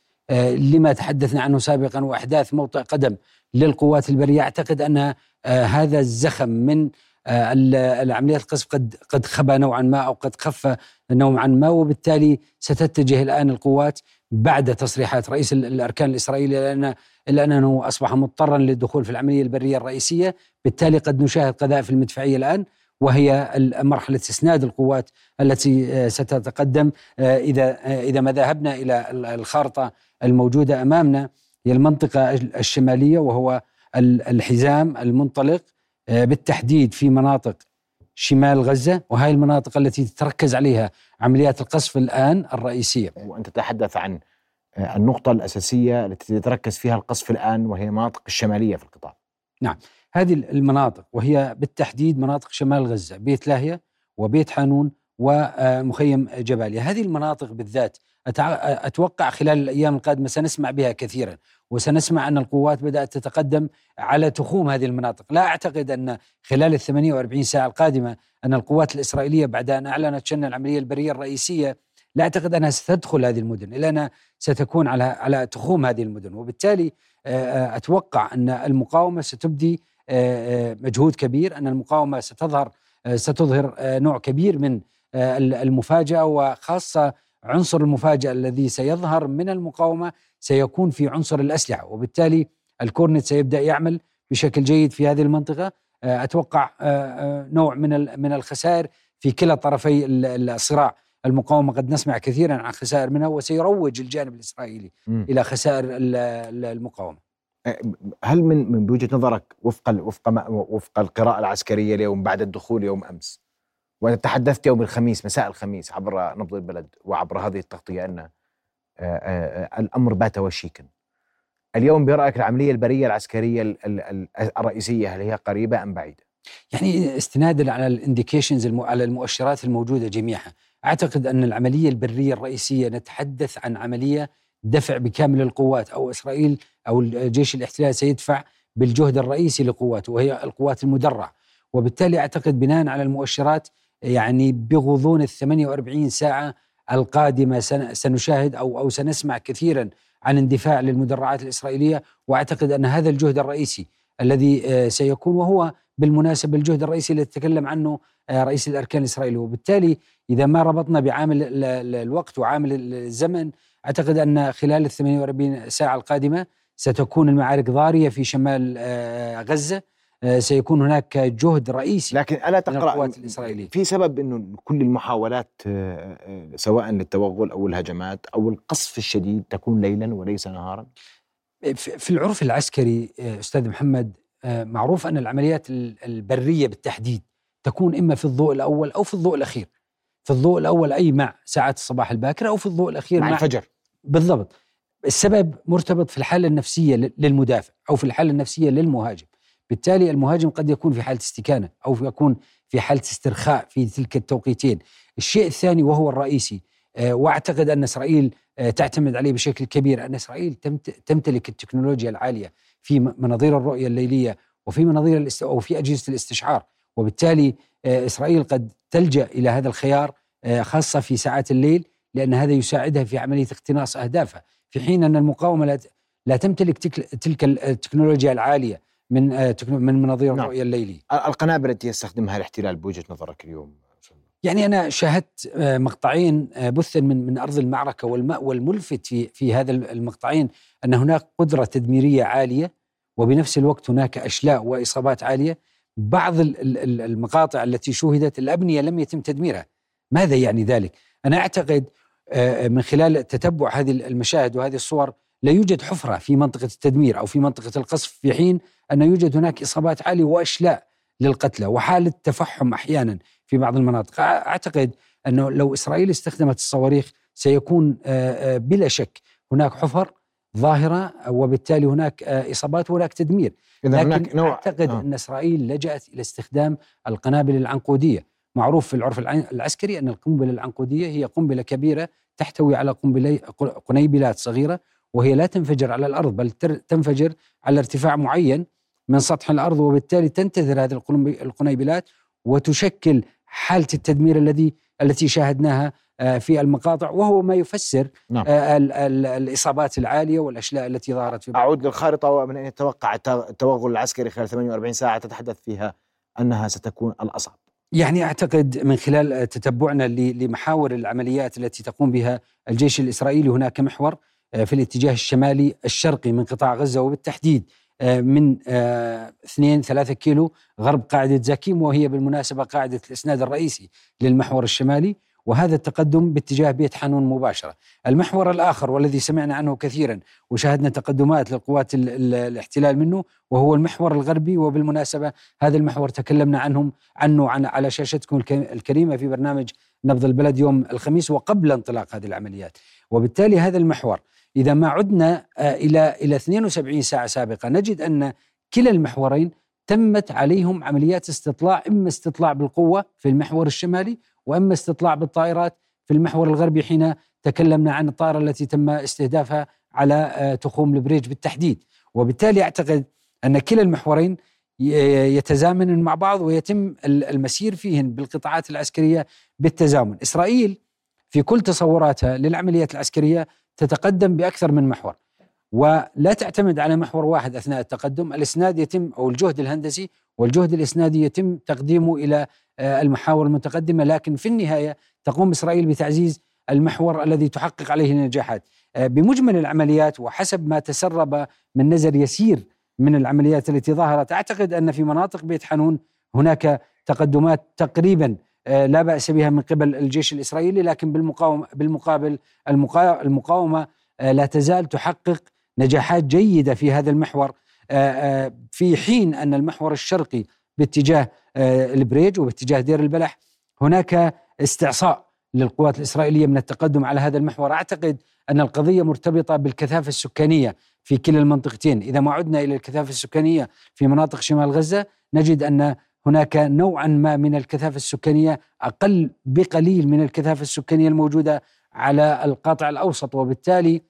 لما تحدثنا عنه سابقا وأحداث موطئ قدم للقوات البرية أعتقد أن آه، هذا الزخم من آه، العمليات القصف قد قد خبى نوعا ما أو قد خف نوعا ما وبالتالي ستتجه الآن القوات بعد تصريحات رئيس الأركان الاسرائيلي لأن الا أنه أصبح مضطرا للدخول في العملية البرية الرئيسية، بالتالي قد نشاهد قذائف المدفعية الآن وهي مرحلة اسناد القوات التي ستتقدم إذا إذا ما ذهبنا إلى الخارطة الموجودة أمامنا هي المنطقة الشمالية وهو الحزام المنطلق آه، بالتحديد في مناطق شمال غزة وهي المناطق التي تتركز عليها عمليات القصف الآن الرئيسية. وأنت تتحدث عن آه، النقطة الأساسية التي يتركز فيها القصف الآن وهي المناطق الشمالية في القطاع. نعم. هذه المناطق وهي بالتحديد مناطق شمال غزة بيت لاهية وبيت حانون ومخيم جباليا هذه المناطق بالذات أتوقع خلال الأيام القادمة سنسمع بها كثيرا وسنسمع أن القوات بدأت تتقدم على تخوم هذه المناطق. لا أعتقد أن خلال ال 48 ساعة القادمة أن القوات الإسرائيلية بعد أن أعلنت شن العملية البرية الرئيسية لا أعتقد أنها ستدخل هذه المدن إلا أنها ستكون على على تخوم هذه المدن. وبالتالي أتوقع أن المقاومة ستبدي مجهود كبير أن المقاومة ستظهر ستظهر نوع كبير من المفاجأة وخاصة عنصر المفاجأة الذي سيظهر من المقاومة سيكون في عنصر الأسلحة وبالتالي الكورنت سيبدأ يعمل بشكل جيد في هذه المنطقة. أتوقع نوع من من الخسائر في كلا طرفي الصراع. المقاومة قد نسمع كثيرا عن خسائر منها وسيروج الجانب الإسرائيلي م. إلى خسائر المقاومة. هل من من بوجهه نظرك وفق وفق وفق القراءة العسكرية اليوم بعد الدخول يوم أمس وأنا تحدثت يوم الخميس مساء الخميس عبر نبض البلد وعبر هذه التغطية أن الأمر بات وشيكا. اليوم برأيك العملية البرية العسكرية الرئيسية هل هي قريبة أم بعيدة؟ يعني استنادا على الانديكيشنز على المؤشرات الموجودة جميعها أعتقد أن العملية البرية الرئيسية نتحدث عن عملية دفع بكامل القوات أو إسرائيل أو الجيش الاحتلال سيدفع بالجهد الرئيسي لقواته وهي القوات المدرعة. وبالتالي أعتقد بناء على المؤشرات يعني بغضون ال 48 ساعة القادمة سنشاهد أو أو سنسمع كثيرا عن اندفاع للمدرعات الإسرائيلية وأعتقد أن هذا الجهد الرئيسي الذي سيكون وهو بالمناسبة الجهد الرئيسي اللي تكلم عنه رئيس الأركان الاسرائيلي وبالتالي إذا ما ربطنا بعامل الوقت وعامل الزمن أعتقد أن خلال ال 48 ساعة القادمة ستكون المعارك ضارية في شمال غزة. سيكون هناك جهد رئيسي لكن ألا تقرأ القوات الإسرائيلية. في سبب إنه كل المحاولات سواء للتوغل أو الهجمات أو القصف الشديد تكون ليلا وليس نهارا؟ في العرف العسكري أستاذ محمد معروف أن العمليات البرية بالتحديد تكون إما في الضوء الأول أو في الضوء الأخير. في الضوء الأول أي مع ساعات الصباح الباكره أو في الضوء الأخير مع, مع الفجر. بالضبط. السبب مرتبط في الحالة النفسية للمدافع أو في الحالة النفسية للمهاجم بالتالي المهاجم قد يكون في حالة استكانة أو يكون في حالة استرخاء في تلك التوقيتين. الشيء الثاني وهو الرئيسي وأعتقد أن إسرائيل تعتمد عليه بشكل كبير أن إسرائيل تمتلك التكنولوجيا العالية في مناظير الرؤية الليلية وفي مناظير الاست... أو في أجهزة الاستشعار. وبالتالي إسرائيل قد تلجأ إلى هذا الخيار خاصة في ساعات الليل لأن هذا يساعدها في عملية اقتناص أهدافها. في حين أن المقاومة لا تمتلك تلك التكنولوجيا العالية من من مناظير نعم. الرؤية الليلي. القنابل التي يستخدمها الاحتلال بوجهة نظرك اليوم يعني أنا شاهدت مقطعين بثا من من أرض المعركة والملفت في في هذا المقطعين أن هناك قدرة تدميرية عالية وبنفس الوقت هناك أشلاء وإصابات عالية. بعض المقاطع التي شوهدت الأبنية لم يتم تدميرها. ماذا يعني ذلك؟ أنا أعتقد من خلال تتبع هذه المشاهد وهذه الصور لا يوجد حفرة في منطقة التدمير أو في منطقة القصف في حين أن يوجد هناك إصابات عالية وأشلاء للقتلى وحالة تفحم أحيانا في بعض المناطق. أعتقد انه لو إسرائيل استخدمت الصواريخ سيكون بلا شك هناك حفر ظاهرة وبالتالي هناك إصابات وهناك تدمير. لكن هناك نوع أعتقد آه. أن إسرائيل لجأت إلى استخدام القنابل العنقودية. معروف في العرف العسكري أن القنبلة العنقودية هي قنبلة كبيرة تحتوي على قنيبلات صغيرة وهي لا تنفجر على الأرض بل تنفجر على ارتفاع معين من سطح الأرض وبالتالي تنتثر هذه القنيبلات وتشكل حالة التدمير الذي التي شاهدناها في المقاطع وهو ما يفسر نعم. الإصابات العالية والأشلاء التي ظهرت في أعود للخارطة ومن اين يتوقع التوغل العسكري خلال 48 ساعة تتحدث فيها أنها ستكون الأصعب يعني أعتقد من خلال تتبعنا لمحاور العمليات التي تقوم بها الجيش الإسرائيلي هناك محور في الاتجاه الشمالي الشرقي من قطاع غزة وبالتحديد من اثنين ثلاثة كيلو غرب قاعدة زاكيم وهي بالمناسبة قاعدة الإسناد الرئيسي للمحور الشمالي. وهذا التقدم باتجاه بيت حانون مباشرة. المحور الآخر والذي سمعنا عنه كثيرا وشاهدنا تقدمات للقوات الاحتلال منه وهو المحور الغربي. وبالمناسبة هذا المحور تكلمنا عنهم عنه عن على شاشتكم الكريمة في برنامج نبض البلد يوم الخميس وقبل انطلاق هذه العمليات. وبالتالي هذا المحور إذا ما عدنا إلى إلى 72 ساعة سابقة نجد أن كلا المحورين تمت عليهم عمليات استطلاع إما استطلاع بالقوة في المحور الشمالي وإما استطلاع بالطائرات في المحور الغربي حين تكلمنا عن الطائرة التي تم استهدافها على آه، تخوم البريج بالتحديد. وبالتالي أعتقد أن كلا المحورين يتزامن مع بعض ويتم المسير فيهن بالقطاعات العسكرية بالتزامن. إسرائيل في كل تصوراتها للعمليات العسكرية تتقدم بأكثر من محور. ولا تعتمد على محور واحد أثناء التقدم، الإسناد يتم أو الجهد الهندسي والجهد الإسنادي يتم تقديمه إلى آه، المحاور المتقدمة. لكن في النهاية تقوم إسرائيل بتعزيز المحور الذي تحقق عليه النجاحات. آه، بمجمل العمليات وحسب ما تسرب من نزر يسير من العمليات التي ظهرت. أعتقد أن في مناطق بيت حانون هناك تقدمات تقريبا لا بأس بها من قبل الجيش الإسرائيلي لكن بالمقاومه بالمقابل المقاومة لا تزال تحقق نجاحات جيدة في هذا المحور آه، آه، في حين أن المحور الشرقي باتجاه آه، البريج وباتجاه دير البلح هناك استعصاء للقوات الإسرائيلية من التقدم على هذا المحور. أعتقد أن القضية مرتبطة بالكثافة السكانية في كلا المنطقتين. إذا ما عدنا إلى الكثافة السكانية في مناطق شمال غزة نجد أن هناك نوعا ما من الكثافة السكانية أقل بقليل من الكثافة السكانية الموجودة على القاطع الأوسط. وبالتالي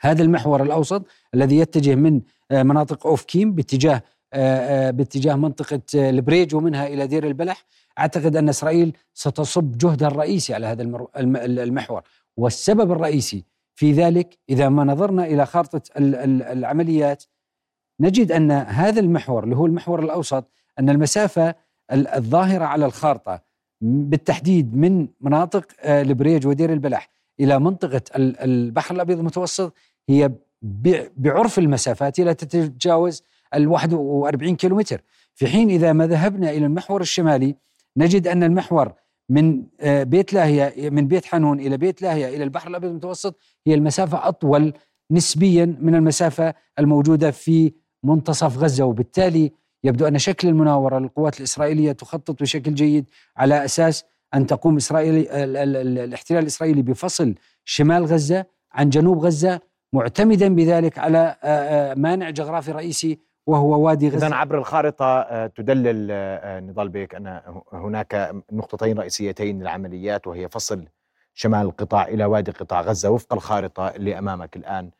هذا المحور الأوسط الذي يتجه من آه، مناطق أوفاكيم باتجاه آه، آه، باتجاه منطقة البريج ومنها إلى دير البلح. أعتقد أن إسرائيل ستصب جهدها الرئيسي على هذا المحور. والسبب الرئيسي في ذلك إذا ما نظرنا إلى خارطة العمليات نجد أن هذا المحور اللي هو المحور الأوسط أن المسافة الظاهرة على الخارطة بالتحديد من مناطق البريج ودير البلح إلى منطقة البحر الأبيض المتوسط هي بعرف المسافات لا تتجاوز ال 41 كيلومتر. في حين إذا ما ذهبنا إلى المحور الشمالي نجد أن المحور من آه، بيت لاهيا من بيت حنون إلى بيت لاهيا إلى البحر الأبيض المتوسط هي المسافة أطول نسبيا من المسافة الموجودة في منتصف غزة وبالتالي يبدو أن شكل المناورة للقوات الإسرائيلية تخطط بشكل جيد على أساس أن تقوم إسرائيل الاحتلال الإسرائيلي بفصل شمال غزة عن جنوب غزة معتمدا بذلك على آه، آه، مانع جغرافي رئيسي وهو وادي غزة. إذا عبر الخارطة آه، تدلل نضال بيك أن هناك نقطتين رئيسيتين للعمليات وهي فصل شمال القطاع إلى وادي قطاع غزة وفق الخارطة اللي أمامك الآن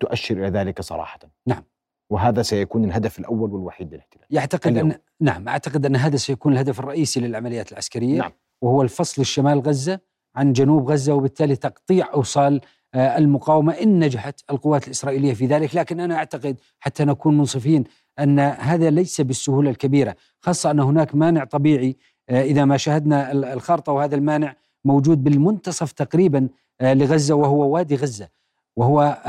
تؤشر إلى ذلك صراحة. نعم. وهذا سيكون الهدف الأول والوحيد للاحتلال. يعتقد أن نعم أعتقد أن هذا سيكون الهدف الرئيسي للعمليات العسكرية نعم. وهو الفصل الشمال غزة عن جنوب غزة وبالتالي تقطيع أوصال آه، المقاومة إن نجحت القوات الإسرائيلية في ذلك. لكن أنا أعتقد حتى نكون منصفين أن هذا ليس بالسهولة الكبيرة خاصة أن هناك مانع طبيعي آه، إذا ما شاهدنا الخارطة وهذا المانع موجود بالمنتصف تقريبا آه، لغزة وهو وادي غزة. وهو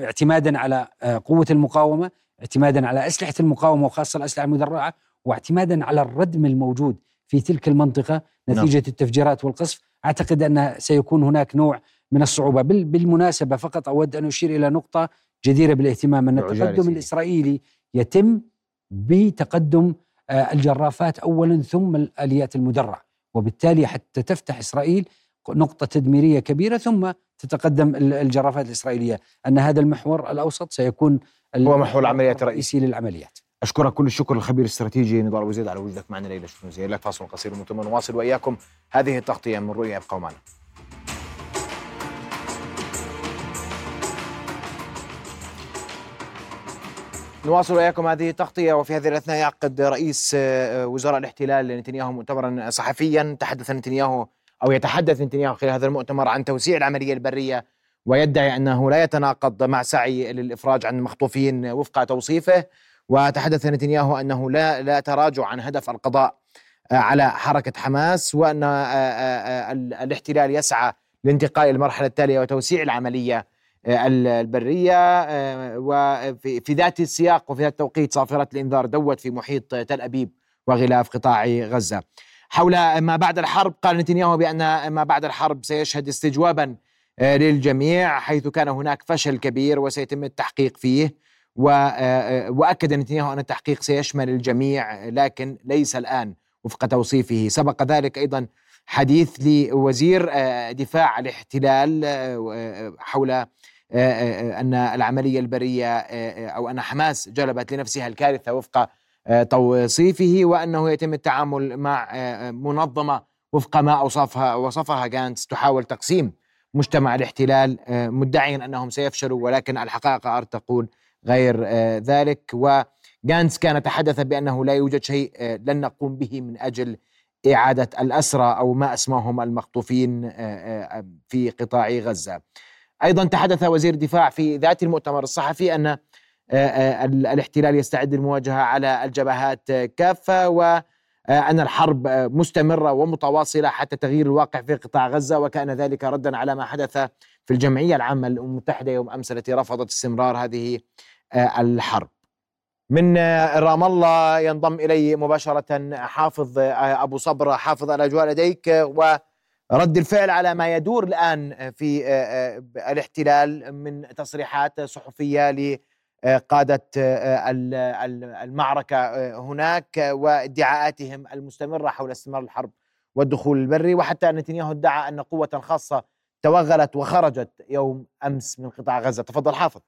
اعتمادا على قوة المقاومة اعتمادا على أسلحة المقاومة وخاصة الأسلحة المدرعة واعتمادا على الردم الموجود في تلك المنطقة نتيجة نعم. التفجيرات والقصف. أعتقد أن سيكون هناك نوع من الصعوبة. بالمناسبة فقط أود أن أشير إلى نقطة جديرة بالاهتمام أن التقدم الإسرائيلي يتم بتقدم آه، الجرافات أولا ثم الآليات المدرعة وبالتالي حتى تفتح إسرائيل نقطة تدميرية كبيرة ثم تتقدم الجرافات الإسرائيلية أن هذا المحور الأوسط سيكون هو محور العمليات الرئيسي للعمليات. أشكرك كل الشكر للخبير الاستراتيجي نضال ابو زيد على وجودك معنا ليلة شكرا جزيلا. لك فاصل قصير ومتم نواصل وإياكم. هذه التغطية من رؤيا ابقوا معنا. نواصل وإياكم هذه التغطية. وفي هذه الأثناء يعقد رئيس آه، وزراء الاحتلال نتنياهو مؤتمرا صحفيا. تحدث نتنياهو أو يتحدث نتنياهو خلال هذا المؤتمر عن توسيع العملية البرية ويدعي أنه لا يتناقض مع سعي للإفراج عن المخطوفين وفق توصيفه وتحدث نتنياهو أنه لا لا تراجع عن هدف القضاء آه، على حركة حماس وأن آه، الاحتلال يسعى للانتقال إلى المرحلة التالية وتوسيع العملية البرية آه، وفي ذات السياق وفي ذات التوقيت صافرة الإنذار دوت في محيط تل أبيب وغلاف قطاع غزة. حول ما بعد الحرب. قال نتنياهو بأن ما بعد الحرب سيشهد استجوابا آه، للجميع حيث كان هناك فشل كبير وسيتم التحقيق فيه. آه، وأكد نتنياهو أن التحقيق سيشمل الجميع لكن ليس الآن وفق توصيفه. سبق ذلك أيضا حديث لوزير دفاع الاحتلال حول أن العملية البرية أو أن حماس جلبت لنفسها الكارثة وفق توصيفه وأنه يتم التعامل مع منظمة وفق ما أوصفها وصفها جانتس تحاول تقسيم مجتمع الاحتلال مدعيا أنهم سيفشلوا ولكن الحقائق تقول غير ذلك. وجانتس كان تحدث بأنه لا يوجد شيء لن نقوم به من أجل إعادة الأسرى أو ما أسماهم المخطوفين في قطاع غزة. أيضا تحدث وزير الدفاع في ذات المؤتمر الصحفي أن الاحتلال يستعد للمواجهة على الجبهات كافة وأن الحرب مستمرة ومتواصلة حتى تغيير الواقع في قطاع غزة وكان ذلك ردا على ما حدث في الجمعية العامة للأمم المتحدة يوم أمس التي رفضت استمرار هذه الحرب. من رام الله ينضم إلي مباشرة حافظ أبو صبر حافظ الأجواء لديك ورد الفعل على ما يدور الآن في الاحتلال من تصريحات صحفية لقاده المعركة هناك وادعاءاتهم المستمرة حول استمرار الحرب والدخول البري. وحتى نتنياهو ادعى أن قوة خاصة توغلت وخرجت يوم أمس من قطاع غزة. تفضل حافظ.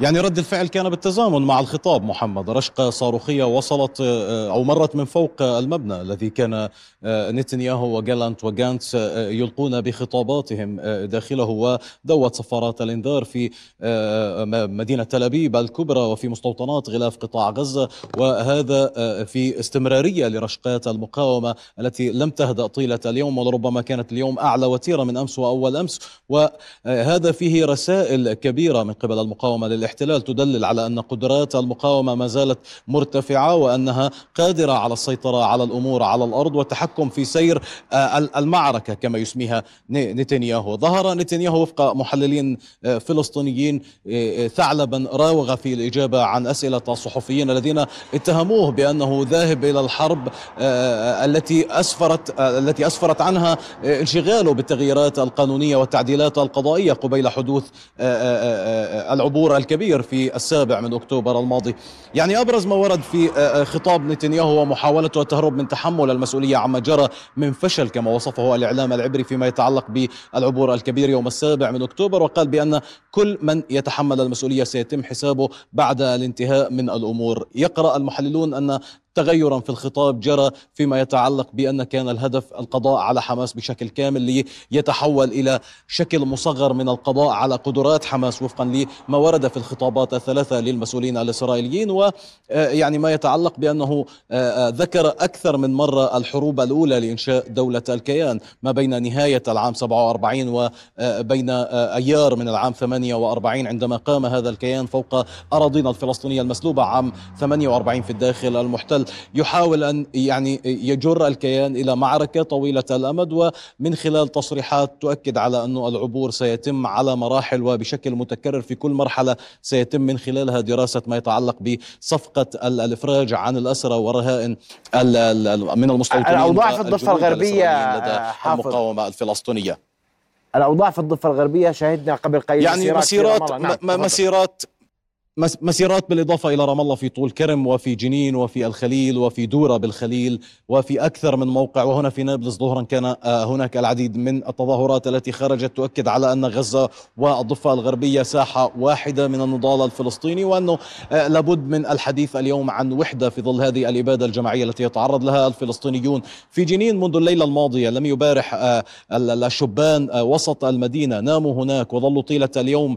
يعني رد الفعل كان بالتزامن مع الخطاب محمد. رشقة صاروخية وصلت آه، أو مرت من فوق المبنى الذي كان آه، نتنياهو وجالانت وجانتس آه، يلقون بخطاباتهم داخله ودوت صفارات الإنذار في مدينة تل أبيب الكبرى وفي مستوطنات غلاف قطاع غزة. وهذا في استمرارية لرشقات المقاومة التي لم تهدأ طيلة اليوم ولربما كانت اليوم أعلى وتيرة من أمس وأول أمس. وهذا فيه رسائل كبيرة من قبل المقاومة للإحتلال الاحتلال تدلل على أن قدرات المقاومة ما زالت مرتفعة وأنها قادرة على السيطرة على الأمور على الأرض والتحكم في سير آه، المعركة كما يسميها نتنياهو. ظهر نتنياهو وفق محللين آه، فلسطينيين آه، ثعلبا راوغ في الإجابة عن أسئلة الصحفيين الذين اتهموه بأنه ذاهب إلى الحرب التي أسفرت التي أسفرت عنها انشغاله بالتغييرات القانونية والتعديلات القضائية قبيل حدوث العبور الكبير كبير في السابع من أكتوبر الماضي. يعني أبرز ما ورد في آه، آه، خطاب نتنياهو ومحاولته التهرب من تحمل المسؤولية عما جرى من فشل كما وصفه الإعلام العبري فيما يتعلق بالعبور الكبير يوم السابع من أكتوبر وقال بأن كل من يتحمل المسؤولية سيتم حسابه بعد الانتهاء من الأمور. يقرأ المحللون أن تغيرا في الخطاب جرى فيما يتعلق بأن كان الهدف القضاء على حماس بشكل كامل ليتحول إلى شكل مصغر من القضاء على قدرات حماس وفقا لما ورد في الخطابات الثلاثة للمسؤولين الإسرائيليين. ويعني آه، ما يتعلق بأنه آه، آه، ذكر أكثر من مرة الحروب الأولى لإنشاء دولة الكيان ما بين نهاية العام 47 وبين أيار من العام 48 عندما قام هذا الكيان فوق أراضينا الفلسطينية المسلوبة عام 48 في الداخل المحتل. يحاول أن يعني يجر الكيان إلى معركة طويلة الأمد ومن خلال تصريحات تؤكد على أن العبور سيتم على مراحل وبشكل متكرر في كل مرحلة سيتم من خلالها دراسة ما يتعلق بصفقة الإفراج عن الأسرى والرهائن من المستوطنين الأوضاع في الضفة الغربية لدى المقاومة الفلسطينية. الأوضاع في الضفة الغربية شهدنا قبل قليل يعني مسيرات مسيرات, نعم. مسيرات مسيرات بالإضافة إلى رام الله في طول كرم وفي جنين وفي الخليل وفي دورة بالخليل وفي أكثر من موقع وهنا في نابلس ظهرا كان آه، هناك العديد من التظاهرات التي خرجت تؤكد على أن غزة والضفة الغربية ساحة واحدة من النضال الفلسطيني وأنه آه، لابد من الحديث اليوم عن وحدة في ظل هذه الإبادة الجماعية التي يتعرض لها الفلسطينيون في جنين منذ الليلة الماضية. لم يبارح آه، الشبان وسط المدينة ناموا هناك وظلوا طيلة اليوم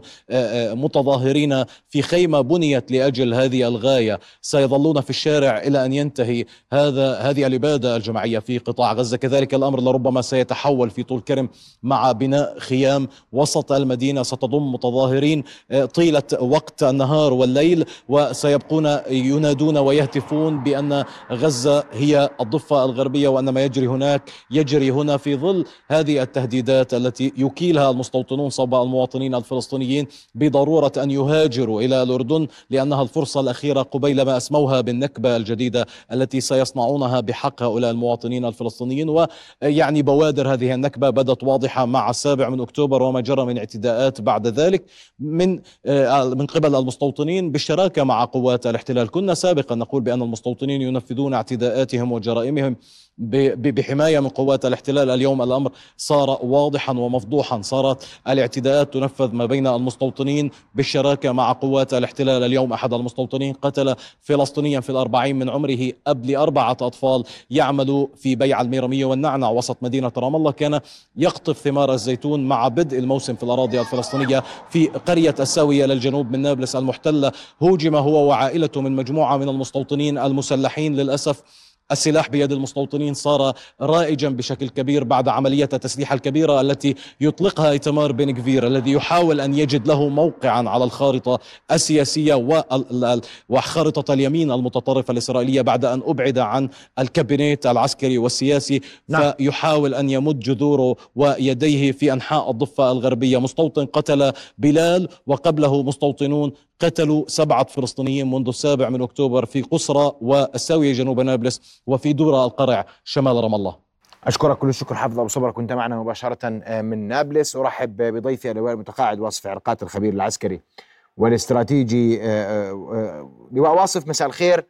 متظاهرين في خيمة. كلمة بنيت لأجل هذه الغاية. سيظلون في الشارع إلى أن ينتهي هذا هذه الإبادة الجماعية في قطاع غزة. كذلك الأمر لربما سيتحول في طول كرم مع بناء خيام وسط المدينة. ستضم متظاهرين آه، طيلة وقت النهار والليل وسيبقون ينادون ويهتفون بأن غزة هي الضفة الغربية وأن ما يجري هناك يجري هنا في ظل هذه التهديدات التي يكيلها المستوطنون صوب المواطنين الفلسطينيين بضرورة أن يهاجروا إلى الأردن الأردن لأنها الفرصة الأخيرة قبيل ما أسموها بالنكبة الجديدة التي سيصنعونها بحق هؤلاء المواطنين الفلسطينيين. ويعني بوادر هذه النكبة بدت واضحة مع السابع من أكتوبر وما جرى من اعتداءات بعد ذلك من آه، من قبل المستوطنين بالشراكة مع قوات الاحتلال. كنا سابقا نقول بأن المستوطنين ينفذون اعتداءاتهم وجرائمهم. بحماية من قوات الاحتلال اليوم الأمر صار واضحا ومفضوحا. صارت الاعتداءات تنفذ ما بين المستوطنين بالشراكة مع قوات الاحتلال اليوم. أحد المستوطنين قتل فلسطينيا في الأربعين من عمره أب لأربعة أطفال يعمل في بيع الميرمية والنعنع وسط مدينة رام الله. كان يقطف ثمار الزيتون مع بدء الموسم في الأراضي الفلسطينية في قرية الساوية للجنوب من نابلس المحتلة. هوجم هو وعائلته من مجموعة من المستوطنين المسلحين للأسف السلاح بيد المستوطنين صار رائجا بشكل كبير بعد عملية التسليح الكبيرة التي يطلقها ايتمار بن غفير الذي يحاول أن يجد له موقعا على الخارطة السياسية وخارطة اليمين المتطرفة الإسرائيلية بعد أن أبعد عن الكابينيت العسكري والسياسي نعم. فيحاول أن يمد جذوره ويديه في أنحاء الضفة الغربية مستوطن قتل بلال وقبله مستوطنون قتلوا سبعة فلسطينيين منذ السابع من أكتوبر في قصرة والساوية جنوب نابلس وفي دورة القرع. شمال رام الله. أشكرك كل الشكر حافظ أبو صبر كنت معنا مباشرة آه، من نابلس أرحب بضيفي اللواء المتقاعد واصف عرقات الخبير العسكري والاستراتيجي آه، آه، لواء واصف مساء الخير.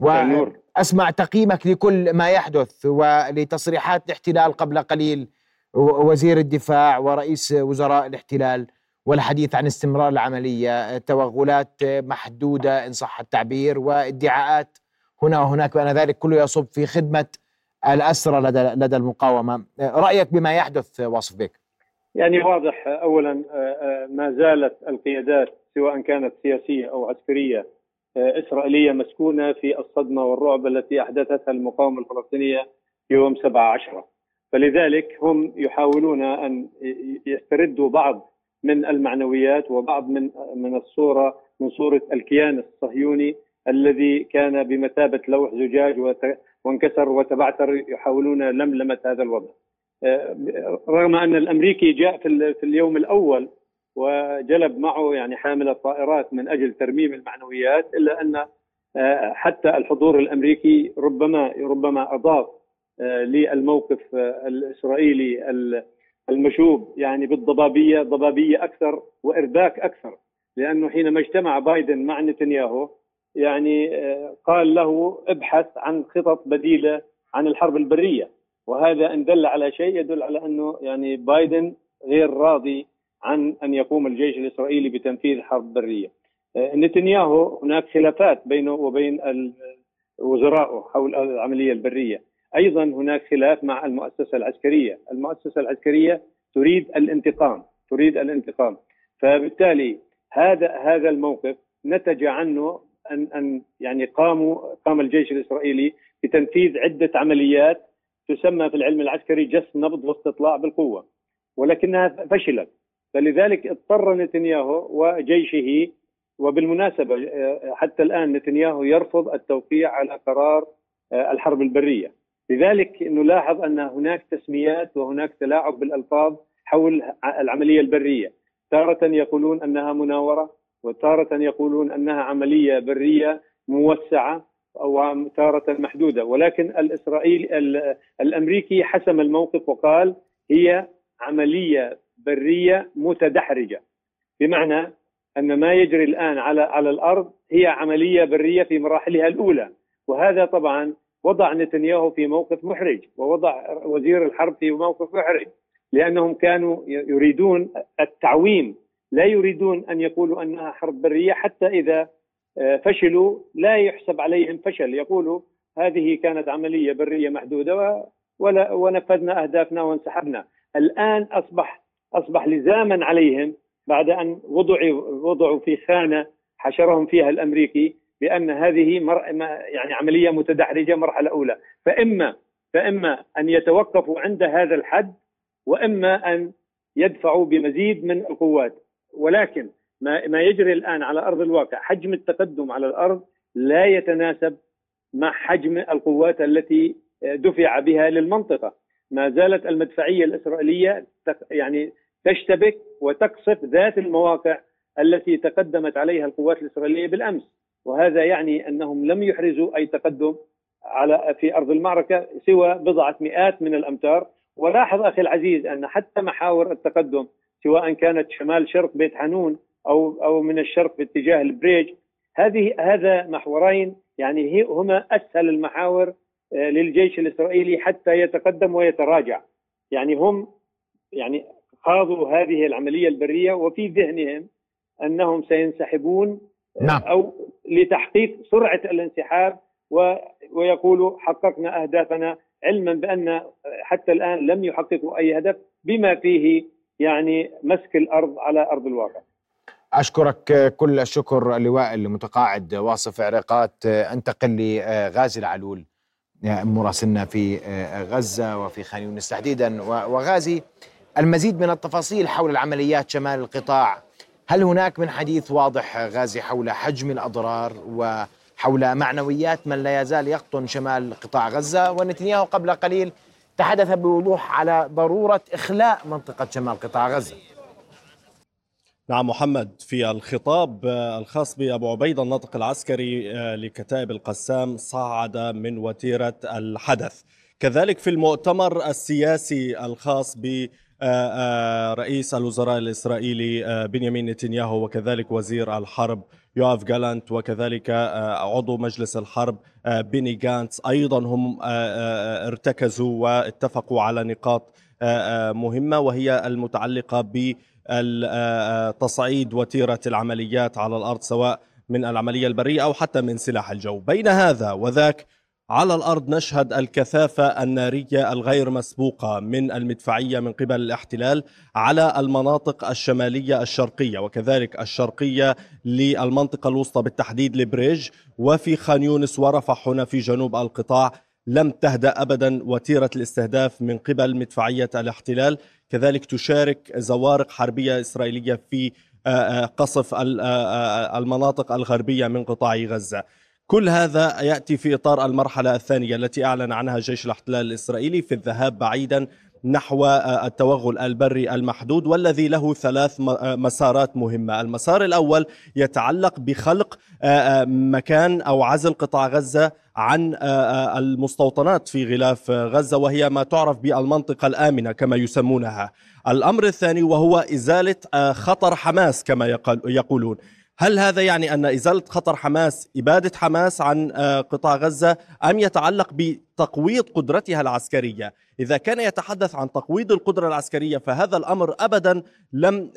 وأسمع تقييمك لكل ما يحدث ولتصريحات الاحتلال قبل قليل. وزير الدفاع ورئيس وزراء الاحتلال. والحديث عن استمرار العملية توغلات محدودة إن صح التعبير وادعاءات هنا وهناك بأن ذلك كله يصب في خدمة الأسرى لدى, لدى المقاومة. رأيك بما يحدث واصف بك يعني واضح أولا ما زالت القيادات سواء كانت سياسية أو عسكرية إسرائيلية مسكونة في الصدمة والرعب التي أحدثتها المقاومة الفلسطينية يوم 17 فلذلك هم يحاولون أن يستردوا بعض من المعنويات وبعض من من الصورة من صورة الكيان الصهيوني الذي كان بمثابة لوح زجاج وانكسر وتبعثر يحاولون لملمة هذا الوضع. آه، رغم أن الأمريكي جاء في اليوم الأول وجلب معه يعني حامل الطائرات من أجل ترميم المعنويات إلا أن آه، حتى الحضور الأمريكي ربما ربما أضاف آه، للموقف الإسرائيلي المشوب يعني بالضبابية ضبابية أكثر وإرباك أكثر لأنه حينما اجتمع بايدن مع نتنياهو يعني آه، قال له ابحث عن خطط بديلة عن الحرب البرية وهذا إن دل على شيء يدل على أنه يعني بايدن غير راضي عن أن يقوم الجيش الإسرائيلي بتنفيذ حرب برية. آه، نتنياهو هناك خلافات بينه وبين وزرائه حول العملية البرية. أيضا هناك خلاف مع المؤسسة العسكرية، المؤسسة العسكرية تريد الانتقام، تريد الانتقام، فبالتالي هذا هذا الموقف نتج عنه أن أن يعني قاموا قام الجيش الإسرائيلي بتنفيذ عدة عمليات تسمى في العلم العسكري جس نبض واستطلاع بالقوة ولكنها فشلت. فلذلك اضطر نتنياهو وجيشه وبالمناسبة حتى الآن نتنياهو يرفض التوقيع على قرار الحرب البرية. لذلك نلاحظ أن هناك تسميات وهناك تلاعب بالألفاظ حول العملية البرية. تارة يقولون أنها مناورة وتارة يقولون أنها عملية برية موسعة أو تارة محدودة. ولكن الاسرائيلي الأمريكي حسم الموقف وقال هي عملية برية متدحرجة. بمعنى أن ما يجري الآن على على الأرض هي عملية برية في مراحلها الأولى. وهذا طبعا وضع نتنياهو في موقف محرج ووضع وزير الحرب في موقف محرج لأنهم كانوا يريدون التعويم. لا يريدون أن يقولوا أنها حرب برية حتى إذا آه، فشلوا. لا يحسب عليهم فشل. يقولوا هذه كانت عملية برية محدودة ولا ونفذنا أهدافنا وانسحبنا. الآن أصبح أصبح لزاما عليهم بعد أن وضعوا وضعوا في خانة حشرهم فيها الأمريكي. بأن هذه مر... يعني عملية متدحرجة مرحلة أولى. فإما فإما أن يتوقفوا عند هذا الحد وإما أن يدفعوا بمزيد من القوات. ولكن ما ما يجري الآن على أرض الواقع حجم التقدم على الأرض لا يتناسب مع حجم القوات التي دفع بها للمنطقة. ما زالت المدفعية الإسرائيلية يعني تشتبك وتقصف ذات المواقع التي تقدمت عليها القوات الإسرائيلية بالأمس. وهذا يعني أنهم لم يحرزوا أي تقدم على في أرض المعركة سوى بضعة مئات من الأمتار. ولاحظ أخي العزيز أن حتى محاور التقدم سواء كانت شمال شرق بيت حنون أو أو من الشرق باتجاه البريج هذه هذا محورين يعني هما أسهل المحاور للجيش الإسرائيلي حتى يتقدم ويتراجع. يعني هم يعني خاضوا هذه العملية البرية وفي ذهنهم أنهم سينسحبون نعم. أو لتحقيق سرعة الانسحاب ويقولوا حققنا أهدافنا علما بأن حتى الآن لم يحققوا أي هدف بما فيه يعني مسك الأرض على أرض الواقع. أشكرك كل الشكر اللواء المتقاعد واصف عراقات انتقل لغازي العلول مراسلنا في غزة وفي خان يونس تحديدا وغازي المزيد من التفاصيل حول العمليات شمال القطاع هل هناك من حديث واضح غازي حول حجم الأضرار وحول معنويات من لا يزال يقطن شمال قطاع غزة؟ ونتنياهو قبل قليل تحدث بوضوح على ضرورة إخلاء منطقة شمال قطاع غزة. نعم محمد في الخطاب الخاص بأبو عبيدة الناطق العسكري لكتائب القسام صعد من وتيرة الحدث. كذلك في المؤتمر السياسي الخاص ب رئيس الوزراء الإسرائيلي بنيامين نتنياهو وكذلك وزير الحرب يوآف جالانت وكذلك عضو مجلس الحرب بيني جانتس. أيضا هم ارتكزوا واتفقوا على نقاط مهمة وهي المتعلقة ب تصعيد وتيرة العمليات على الأرض سواء من العملية البرية أو حتى من سلاح الجو، بين هذا وذاك على الأرض نشهد الكثافة النارية الغير مسبوقة من المدفعية من قبل الاحتلال على المناطق الشمالية الشرقية وكذلك الشرقية للمنطقة الوسطى بالتحديد لبريج وفي خان يونس ورفح هنا في جنوب القطاع لم تهدأ ابدا وتيرة الاستهداف من قبل مدفعية الاحتلال كذلك تشارك زوارق حربية إسرائيلية في قصف المناطق الغربية من قطاع غزة. كل هذا يأتي في إطار المرحلة الثانية التي أعلن عنها جيش الاحتلال الإسرائيلي في الذهاب بعيدا نحو التوغل البري المحدود والذي له ثلاث مسارات مهمة، المسار الأول يتعلق بخلق مكان أو عزل قطاع غزة عن المستوطنات في غلاف غزة وهي ما تعرف بالمنطقة الآمنة كما يسمونها. الأمر الثاني وهو إزالة خطر حماس كما يقولون. هل هذا يعني أن إزالة خطر حماس إبادة حماس عن قطاع غزة أم يتعلق بتقويض قدرتها العسكرية؟ إذا كان يتحدث عن تقويض القدرة العسكرية فهذا الأمر ابدا لم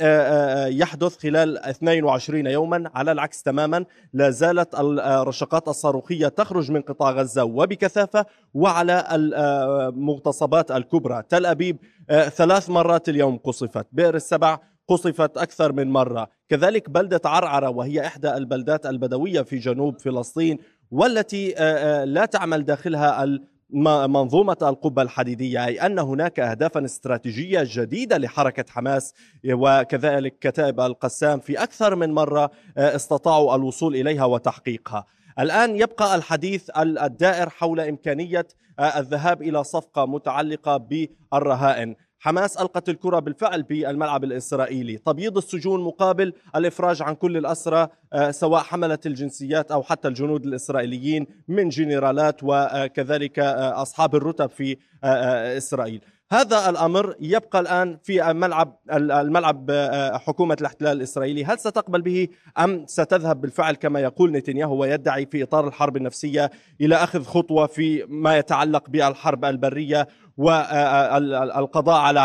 يحدث خلال 22 يوما. على العكس تماما لا زالت الرشقات الصاروخية تخرج من قطاع غزة وبكثافة وعلى المغتصبات الكبرى، تل أبيب ثلاث مرات اليوم قصفت، بئر السبع قصفت أكثر من مرة. كذلك بلدة عرعرة وهي إحدى البلدات البدوية في جنوب فلسطين والتي لا تعمل داخلها منظومة القبة الحديدية أي أن هناك أهدافا استراتيجية جديدة لحركة حماس وكذلك كتائب القسام في أكثر من مرة استطاعوا الوصول إليها وتحقيقها. الآن يبقى الحديث الدائر حول إمكانية الذهاب إلى صفقة متعلقة بالرهائن. حماس ألقت الكرة بالفعل بالملعب الإسرائيلي. تبييض السجون مقابل الإفراج عن كل الأسرى سواء حملة الجنسيات أو حتى الجنود الإسرائيليين من جنرالات وكذلك أصحاب الرتب في إسرائيل. هذا الأمر يبقى الآن في ملعب الملعب حكومة الاحتلال الإسرائيلي، هل ستقبل به أم ستذهب بالفعل كما يقول نتنياهو ويدعي في إطار الحرب النفسية إلى أخذ خطوة في ما يتعلق بالحرب البرية والقضاء على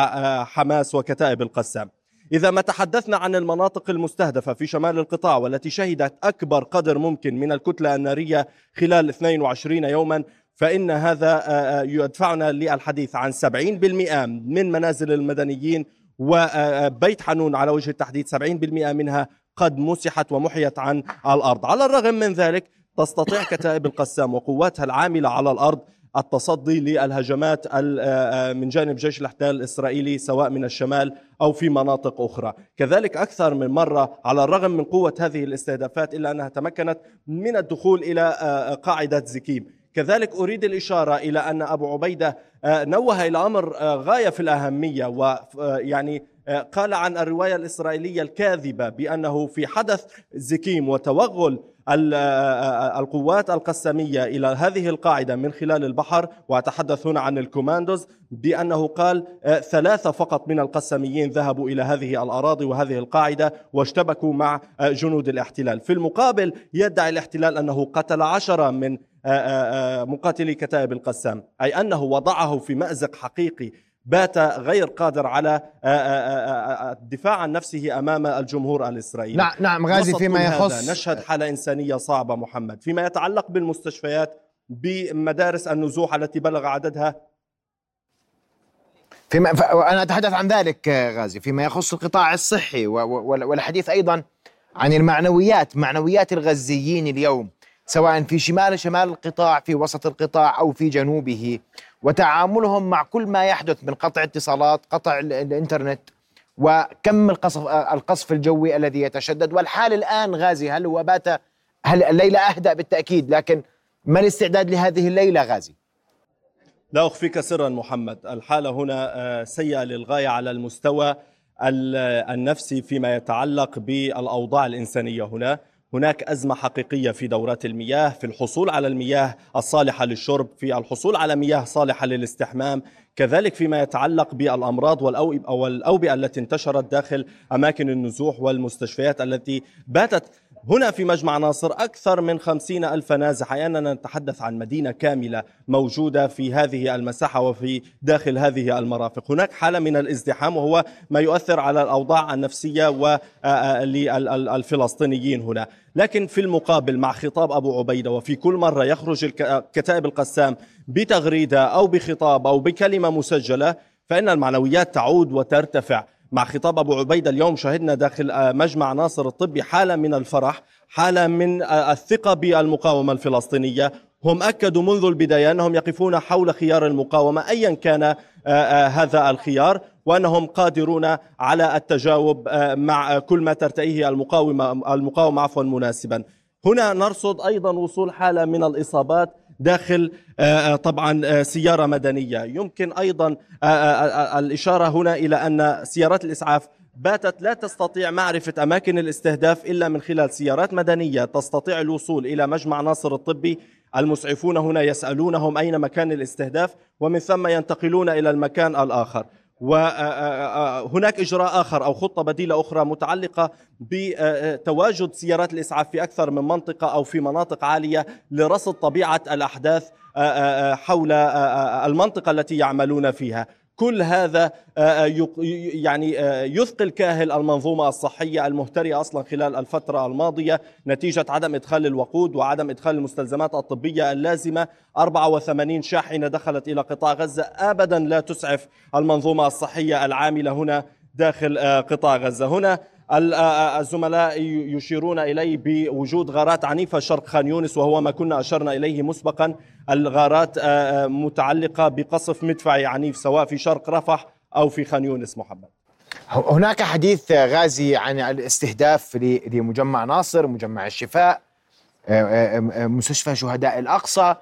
حماس وكتائب القسام. إذا ما تحدثنا عن المناطق المستهدفة في شمال القطاع والتي شهدت أكبر قدر ممكن من الكتلة النارية خلال 22 يوما فإن هذا يدفعنا للحديث عن 70% من منازل المدنيين وبيت حنون على وجه التحديد 70% منها قد مسحت ومحيت عن الأرض. على الرغم من ذلك تستطيع كتائب القسام وقواتها العاملة على الأرض التصدي للهجمات من جانب جيش الاحتلال الإسرائيلي سواء من الشمال أو في مناطق أخرى، كذلك أكثر من مرة على الرغم من قوة هذه الاستهدافات إلا أنها تمكنت من الدخول إلى قاعدة زكيم، كذلك أريد الإشارة إلى أن أبو عبيدة نوه إلى أمر غاية في الأهمية ويعني قال عن الرواية الإسرائيلية الكاذبة بأنه في حدث زكيم وتوغل القوات القسامية إلى هذه القاعدة من خلال البحر وأتحدث هنا عن الكوماندوز بأنه قال ثلاثة فقط من القساميين ذهبوا إلى هذه الأراضي وهذه القاعدة واشتبكوا مع جنود الاحتلال. في المقابل يدعي الاحتلال أنه قتل عشرة من مقاتلي كتائب القسام أي أنه وضعه في مأزق حقيقي. بات غير قادر على الدفاع عن نفسه أمام الجمهور الإسرائيلي. نعم نعم غازي فيما يخص نشهد حالة إنسانية صعبة محمد فيما يتعلق بالمستشفيات بمدارس النزوح التي بلغ عددها. فيما ف... أنا أتحدث عن ذلك غازي فيما يخص القطاع الصحي والحديث أيضا عن المعنويات معنويات الغزيين اليوم سواء في شمال شمال القطاع في وسط القطاع أو في جنوبه. وتعاملهم مع كل ما يحدث من قطع اتصالات قطع الإنترنت وكم القصف القصف الجوي الذي يتشدد. والحال الآن غازي هل هو بات؟ هل الليلة أهدأ بالتأكيد لكن ما الاستعداد لهذه الليلة غازي؟ لا أخفيك سرا محمد. الحاله هنا آه، سيئة للغاية على المستوى النفسي فيما يتعلق بالأوضاع الإنسانية هنا. هناك أزمة حقيقية في دورات المياه في الحصول على المياه الصالحة للشرب في الحصول على مياه صالحة للاستحمام. كذلك فيما يتعلق بالأمراض والأوبئة التي انتشرت داخل أماكن النزوح والمستشفيات التي باتت هنا في مجمع ناصر أكثر من خمسين ألف نازح أي أننا نتحدث عن مدينة كاملة موجودة في هذه المساحة وفي داخل هذه المرافق. هناك حالة من الازدحام وهو ما يؤثر على الأوضاع النفسية للفلسطينيين هنا. لكن في المقابل مع خطاب أبو عبيدة وفي كل مرة يخرج كتائب القسام بتغريدة أو بخطاب أو بكلمة مسجلة فإن المعنويات تعود وترتفع. مع خطاب أبو عبيدة اليوم شهدنا داخل آه، مجمع ناصر الطبي حالة من الفرح حالة من آه، الثقة بالمقاومة الفلسطينية. هم أكدوا منذ البداية أنهم يقفون حول خيار المقاومة أيا كان آه، هذا الخيار وأنهم قادرون على التجاوب مع كل ما ترتئيه المقاومة المقاومة عفوا مناسبا. هنا نرصد أيضا وصول حالة من الإصابات داخل آه، آه، طبعا آه، سيارة مدنية. يمكن أيضا الإشارة هنا إلى أن سيارات الإسعاف باتت لا تستطيع معرفة أماكن الاستهداف إلا من خلال سيارات مدنية تستطيع الوصول إلى مجمع ناصر الطبي. المسعفون هنا يسألونهم أين مكان الاستهداف ومن ثم ينتقلون إلى المكان الآخر. وهناك إجراء آخر أو خطة بديلة أخرى متعلقة بتواجد سيارات الإسعاف في أكثر من منطقة أو في مناطق عالية لرصد طبيعة الأحداث حول المنطقة التي يعملون فيها. كل هذا آه، آه، يعني آه، يثقل كاهل المنظومة الصحية المهترئة أصلا خلال الفترة الماضية نتيجة عدم إدخال الوقود وعدم إدخال المستلزمات الطبية اللازمة. 84 شاحنة دخلت إلى قطاع غزة. أبدا لا تسعف المنظومة الصحية العاملة هنا داخل قطاع غزة. هنا الزملاء يشيرون إليه بوجود غارات عنيفة شرق خان يونس وهو ما كنا أشرنا إليه مسبقا. الغارات متعلقة بقصف مدفعي عنيف سواء في شرق رفح أو في خان يونس محمد. هناك حديث غازي عن الاستهداف لمجمع ناصر مجمع الشفاء مستشفى شهداء الأقصى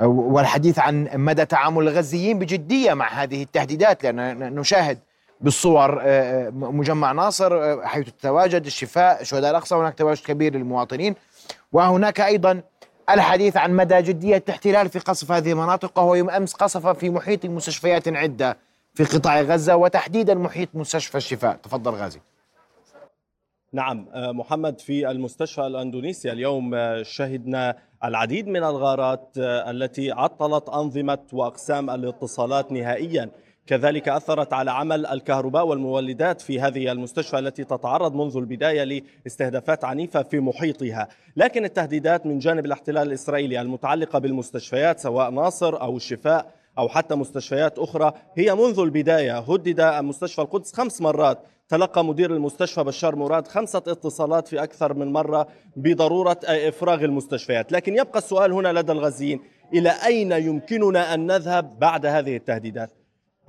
والحديث عن مدى تعامل الغزيين بجدية مع هذه التهديدات لأن نشاهد بالصور آه، آه، مجمع ناصر آه، حيث تتواجد الشفاء شهداء الأقصى هناك تواجد كبير للمواطنين. وهناك أيضا الحديث عن مدى جدية الاحتلال في قصف هذه المناطق وهو يوم أمس قصف في محيط مستشفيات عدة في قطاع غزة وتحديدا محيط مستشفى الشفاء. تفضل غازي. نعم محمد في المستشفى الأندونيسي اليوم شهدنا العديد من الغارات التي عطلت أنظمة وأقسام الاتصالات نهائيا. كذلك أثرت على عمل الكهرباء والمولدات في هذه المستشفى التي تتعرض منذ البداية لاستهدافات عنيفة في محيطها. لكن التهديدات من جانب الاحتلال الإسرائيلي المتعلقة بالمستشفيات سواء ناصر أو الشفاء أو حتى مستشفيات أخرى هي منذ البداية هدد مستشفى القدس خمس مرات. تلقى مدير المستشفى بشار مراد خمسة اتصالات في أكثر من مرة بضرورة إفراغ المستشفيات. لكن يبقى السؤال هنا لدى الغزيين إلى أين يمكننا أن نذهب بعد هذه التهديدات؟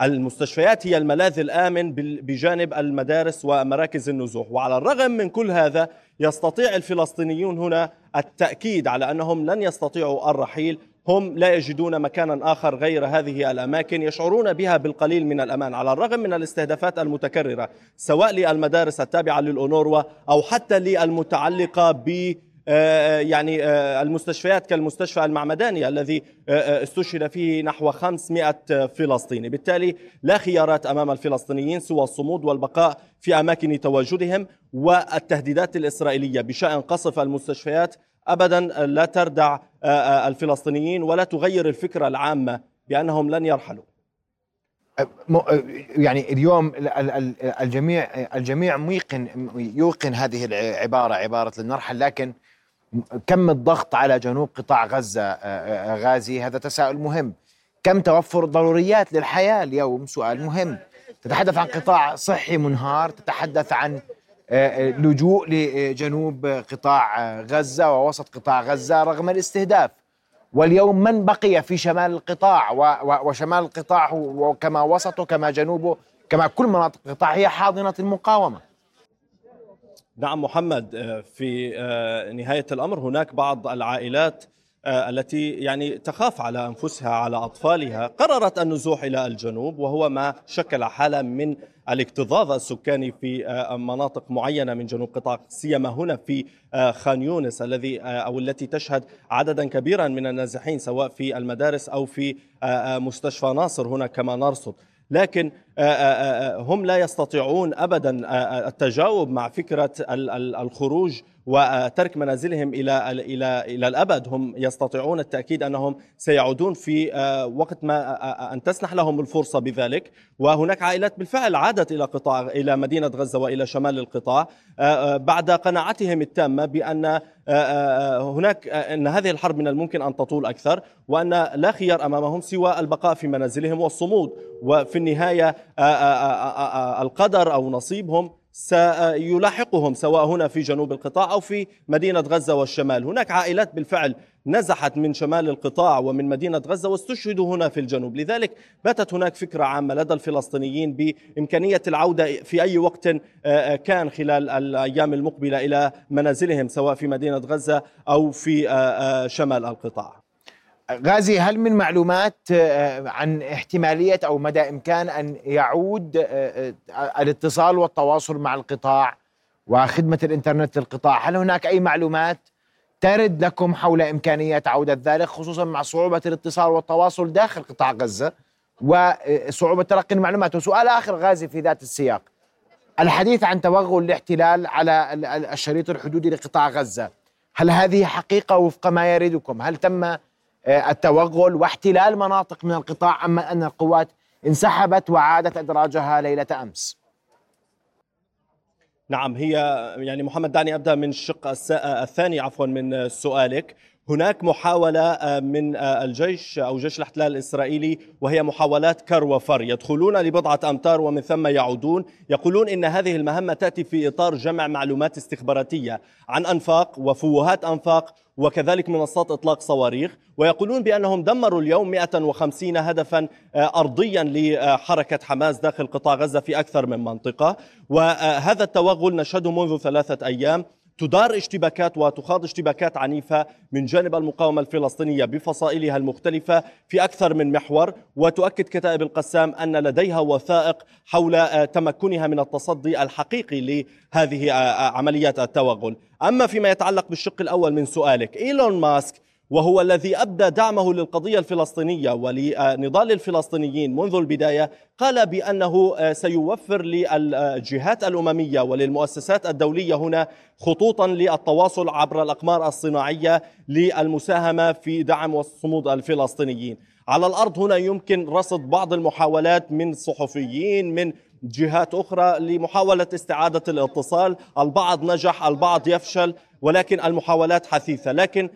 المستشفيات هي الملاذ الآمن بجانب المدارس ومراكز النزوح. وعلى الرغم من كل هذا يستطيع الفلسطينيون هنا التأكيد على أنهم لن يستطيعوا الرحيل. هم لا يجدون مكانا آخر غير هذه الأماكن يشعرون بها بالقليل من الأمان. على الرغم من الاستهدافات المتكررة سواء للمدارس التابعة للاونروا أو حتى للمتعلقة ب يعني المستشفيات كالمستشفى المعمداني الذي استشهد فيه نحو 500 فلسطيني. بالتالي لا خيارات أمام الفلسطينيين سوى الصمود والبقاء في أماكن تواجدهم والتهديدات الإسرائيلية. بشأن قصف المستشفيات ابدا لا تردع الفلسطينيين ولا تغير الفكرة العامة بأنهم لن يرحلوا. يعني اليوم الجميع الجميع ميقن يوقن هذه العباره عبارة لن نرحل لكن كم الضغط على جنوب قطاع غزة غازي؟ هذا تساؤل مهم. كم توفر الضروريات للحياة اليوم؟ سؤال مهم. تتحدث عن قطاع صحي منهار تتحدث عن لجوء لجنوب قطاع غزة ووسط قطاع غزة رغم الاستهداف. واليوم من بقي في شمال القطاع؟ وشمال القطاع وكما وسطه كما جنوبه كما كل مناطق القطاع هي حاضنة المقاومة. نعم محمد في نهاية الأمر هناك بعض العائلات التي يعني تخاف على أنفسها على أطفالها قررت النزوح إلى الجنوب وهو ما شكل حالة من الاكتظاظ السكاني في مناطق معينة من جنوب قطاع سيما هنا في خان يونس الذي أو التي تشهد عددا كبيرا من النازحين سواء في المدارس أو في مستشفى ناصر هنا كما نرصد. لكن هم لا يستطيعون ابدا التجاوب مع فكرة الخروج وترك منازلهم إلى إلى إلى الابد هم يستطيعون التاكيد انهم سيعودون في وقت ما ان تسنح لهم الفرصه بذلك وهناك عائلات بالفعل عادت إلى قطاع إلى مدينه غزه والى شمال القطاع بعد قناعتهم التامه بان هناك ان هذه الحرب من الممكن ان تطول أكثر وان لا خيار امامهم سوى البقاء في منازلهم والصمود وفي النهايه القدر أو نصيبهم سيلاحقهم سواء هنا في جنوب القطاع أو في مدينة غزة والشمال، هناك عائلات بالفعل نزحت من شمال القطاع ومن مدينة غزة واستشهدوا هنا في الجنوب، لذلك باتت هناك فكرة عامة لدى الفلسطينيين بإمكانية العودة في أي وقت كان خلال الأيام المقبلة إلى منازلهم سواء في مدينة غزة أو في شمال القطاع. غازي هل من معلومات عن احتمالية أو مدى إمكان أن يعود الاتصال والتواصل مع القطاع وخدمة الإنترنت للقطاع؟ هل هناك أي معلومات ترد لكم حول إمكانية عودة ذلك خصوصا مع صعوبة الاتصال والتواصل داخل قطاع غزة وصعوبة تلقي المعلومات؟ وسؤال آخر غازي في ذات السياق. الحديث عن توغل الاحتلال على الشريط الحدودي لقطاع غزة هل هذه حقيقة وفق ما يريدكم؟ هل تم التوغل واحتلال مناطق من القطاع أما أن القوات انسحبت وعادت أدراجها ليلة أمس. نعم هي يعني محمد دعني أبدأ من الشق الثاني عفوا من سؤالك هناك محاولة من الجيش أو جيش الاحتلال الإسرائيلي وهي محاولات كر وفر. يدخلون لبضعة أمتار ومن ثم يعودون. يقولون إن هذه المهمة تأتي في إطار جمع معلومات استخباراتية عن أنفاق وفوهات أنفاق وكذلك منصات إطلاق صواريخ. ويقولون بأنهم دمروا اليوم 150 هدفا أرضيا لحركة حماس داخل قطاع غزة في أكثر من منطقة. وهذا التوغل نشهده منذ ثلاثة أيام. تدار اشتباكات وتخاض اشتباكات عنيفة من جانب المقاومة الفلسطينية بفصائلها المختلفة في أكثر من محور وتؤكد كتائب القسام أن لديها وثائق حول تمكنها من التصدي الحقيقي لهذه عمليات التوغل. أما فيما يتعلق بالشق الأول من سؤالك إيلون ماسك وهو الذي أبدى دعمه للقضية الفلسطينية ولنضال الفلسطينيين منذ البداية قال بأنه سيوفر للجهات الأممية وللمؤسسات الدولية هنا خطوطا للتواصل عبر الأقمار الصناعية للمساهمة في دعم والصمود الفلسطينيين. على الأرض هنا يمكن رصد بعض المحاولات من صحفيين من جهات أخرى لمحاولة استعادة الاتصال، البعض نجح، البعض يفشل، ولكن المحاولات حثيثة، لكن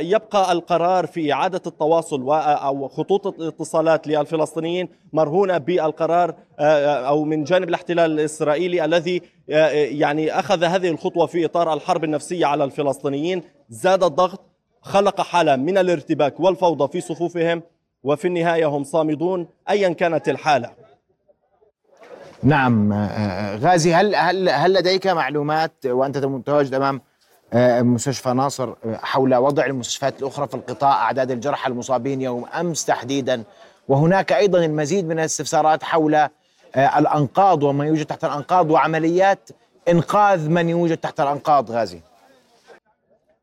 يبقى القرار في إعادة التواصل أو خطوط الاتصالات للفلسطينيين مرهونة بالقرار أو من جانب الاحتلال الإسرائيلي الذي يعني أخذ هذه الخطوة في إطار الحرب النفسية على الفلسطينيين. زاد الضغط خلق حالة من الارتباك والفوضى في صفوفهم وفي النهاية هم صامدون أيا كانت الحالة. نعم غازي هل هل هل لديك معلومات وأنت متواجد امام مستشفى ناصر حول وضع المستشفيات الأخرى في القطاع أعداد الجرحى المصابين يوم أمس تحديدا؟ وهناك أيضا المزيد من الاستفسارات حول الأنقاض وما يوجد تحت الأنقاض وعمليات إنقاذ من يوجد تحت الأنقاض غازي.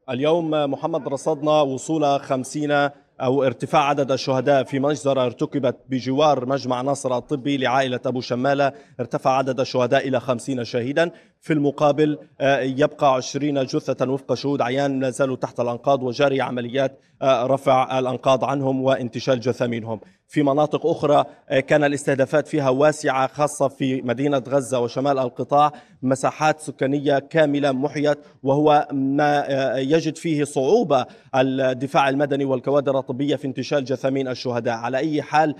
اليوم محمد رصدنا وصول خمسين أو ارتفاع عدد الشهداء في مجزرة ارتكبت بجوار مجمع ناصر الطبي لعائلة أبو شمالة. ارتفع عدد الشهداء إلى خمسين شهيدا. في المقابل آه، يبقى عشرين جثة وفق شهود عيان لا زالوا تحت الأنقاض وجاري عمليات آه، رفع الأنقاض عنهم وانتشال جثامينهم في مناطق أخرى آه، كان الاستهدافات فيها واسعة خاصة في مدينة غزة وشمال القطاع مساحات سكانية كاملة محيت وهو ما يجد فيه صعوبة الدفاع المدني والكوادر الطبية في انتشال جثامين الشهداء. على أي حال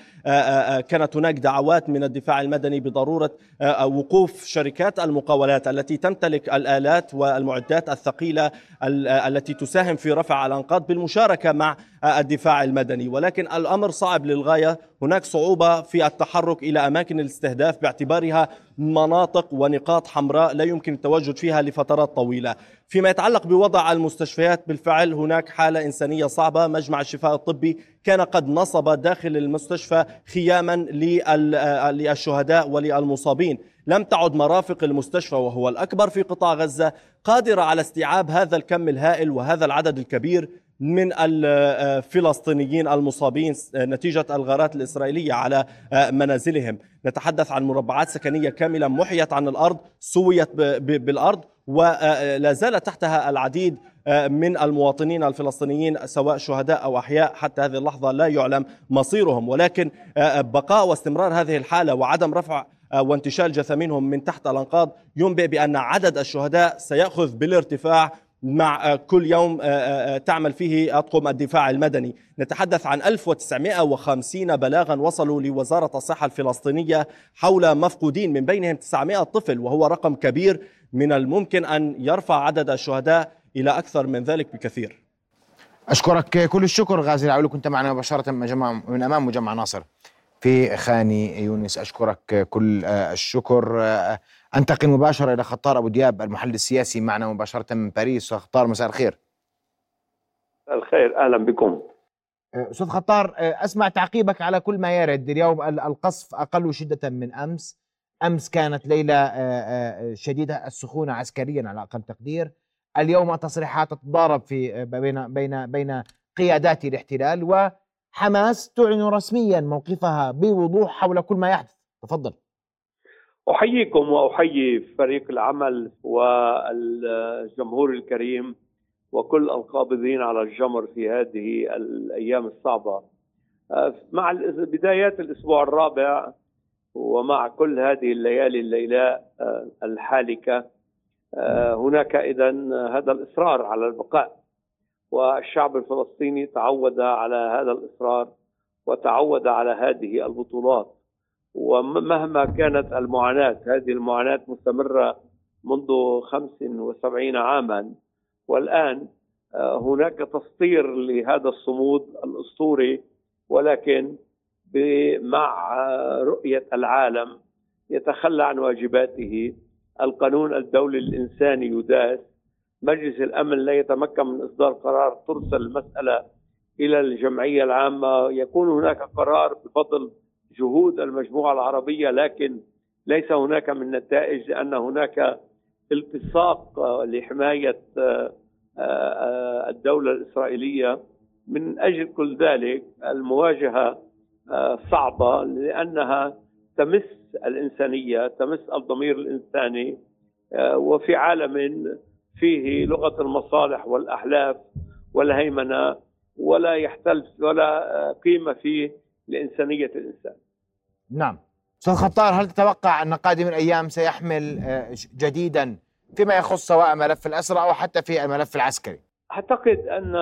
كانت هناك دعوات من الدفاع المدني بضرورة وقوف شركات المقاولات التي تمتلك الآلات والمعدات الثقيلة التي تساهم في رفع الأنقاض بالمشاركة مع الدفاع المدني. ولكن الأمر صعب للغاية. هناك صعوبة في التحرك إلى أماكن الاستهداف باعتبارها مناطق ونقاط حمراء لا يمكن التواجد فيها لفترات طويلة. فيما يتعلق بوضع المستشفيات بالفعل هناك حالة إنسانية صعبة. مجمع الشفاء الطبي كان قد نصب داخل المستشفى خياما للشهداء وللمصابين. لم تعد مرافق المستشفى وهو الأكبر في قطاع غزة قادرة على استيعاب هذا الكم الهائل وهذا العدد الكبير من الفلسطينيين المصابين نتيجة الغارات الإسرائيلية على منازلهم. نتحدث عن مربعات سكنية كاملة محيت عن الأرض سويت بالأرض. ولا زال تحتها العديد من المواطنين الفلسطينيين سواء شهداء أو أحياء حتى هذه اللحظة لا يعلم مصيرهم. ولكن بقاء واستمرار هذه الحالة وعدم رفع وانتشال جثامينهم من تحت الأنقاض ينبئ بأن عدد الشهداء سيأخذ بالارتفاع مع كل يوم تعمل فيه أطقم الدفاع المدني. نتحدث عن 1950 بلاغا وصلوا لوزارة الصحة الفلسطينية حول مفقودين من بينهم 900 طفل وهو رقم كبير من الممكن أن يرفع عدد الشهداء إلى أكثر من ذلك بكثير. أشكرك كل الشكر غازي العولي. كنت معنا مباشرة من أمام مجمع ناصر في خاني يونس. أشكرك كل الشكر. أنتقل مباشرة إلى خطار أبو دياب المحلل السياسي معنا مباشرة من باريس. خطار مساء الخير. الخير أهلا بكم. أستاذ خطار أسمع تعقيبك على كل ما يرد. اليوم القصف أقل شدة من أمس. أمس كانت ليلة شديدة السخونة عسكريا على أقل تقدير. اليوم تصريحات تتضارب في بين بين بين قيادات الاحتلال وحماس تعلن رسميا موقفها بوضوح حول كل ما يحدث. تفضل. أحييكم وأحيي فريق العمل والجمهور الكريم وكل القابضين على الجمر في هذه الأيام الصعبة. مع بدايات الأسبوع الرابع ومع كل هذه الليالي الليلاء الحالكة هناك اذا هذا الإصرار على البقاء. والشعب الفلسطيني تعود على هذا الإصرار وتعود على هذه البطولات. ومهما كانت المعاناة هذه المعاناة مستمرة منذ 75 عاما. والآن آه، هناك تسطير لهذا الصمود الأسطوري ولكن مع رؤية العالم يتخلى عن واجباته. القانون الدولي الإنساني يداس. مجلس الأمن لا يتمكن من إصدار قرار ترسل المسألة إلى الجمعية العامة. يكون هناك قرار بفضل جهود المجموعة العربية لكن ليس هناك من نتائج لأن هناك التصاق لحماية آه، آه، الدولة الإسرائيلية. من أجل كل ذلك المواجهة آه، صعبة لأنها تمس الإنسانية تمس الضمير الإنساني وفي عالم فيه لغة المصالح والأحلاف والهيمنة ولا يحتل ولا قيمة فيه لإنسانية الإنسان. نعم. أستاذ خطار هل تتوقع أن قادم الأيام سيحمل آه، جديدا فيما يخص سواء ملف الاسرى أو حتى في الملف العسكري؟ أعتقد أن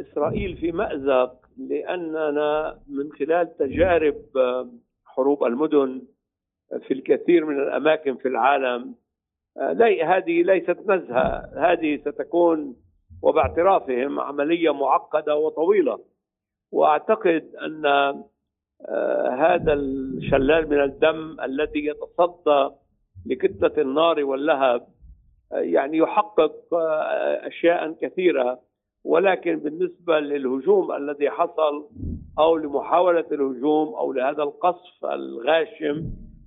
إسرائيل في مأزق لأننا من خلال تجارب آه، حروب المدن في الكثير من الأماكن في العالم آه، هذه ليست نزهة. هذه ستكون وباعترافهم عملية معقدة وطويلة. وأعتقد أن آه، هذا الشلال من الدم الذي يتصدى لكتلة النار واللهب. آه، يعني يحقق آه، أشياء كثيرة. ولكن بالنسبة للهجوم الذي حصل أو لمحاولة الهجوم أو لهذا القصف الغاشم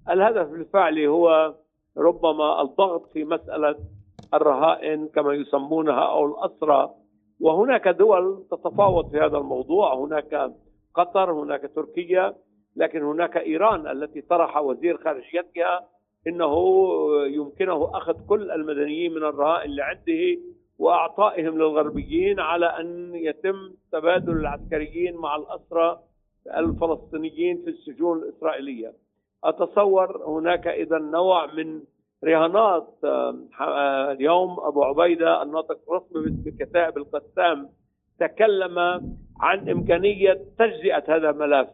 الهدف الفعلي هو ربما الضغط في مسألة الرهائن كما يسمونها أو الأسرى. وهناك دول تتفاوض في هذا الموضوع. هناك قطر هناك تركيا لكن هناك إيران التي طرح وزير خارجيتها إنه يمكنه أخذ كل المدنيين من الرهائن اللي عنده وأعطائهم للغربيين على أن يتم تبادل العسكريين مع الأسرى الفلسطينيين في السجون الإسرائيلية. أتصور هناك إذا نوع من رهانات اليوم أبو عبيدة الناطق الرسمي بكتائب القسام تكلم عن إمكانية تجزئة هذا الملف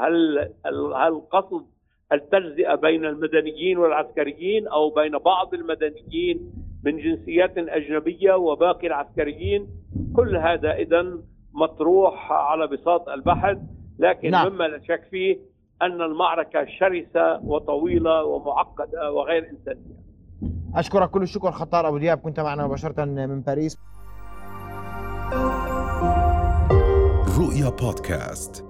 هل هل قصد التجزئة بين المدنيين والعسكريين أو بين بعض المدنيين من جنسيات أجنبية وباقي العسكريين كل هذا إذا مطروح على بساط البحث لكن نعم. مما لا شك فيه أن المعركة شرسة وطويلة ومعقدة وغير إنسانية. أشكرك كل الشكر خطار أبو دياب كنت معنا مباشرة من باريس. رؤيا بودكاست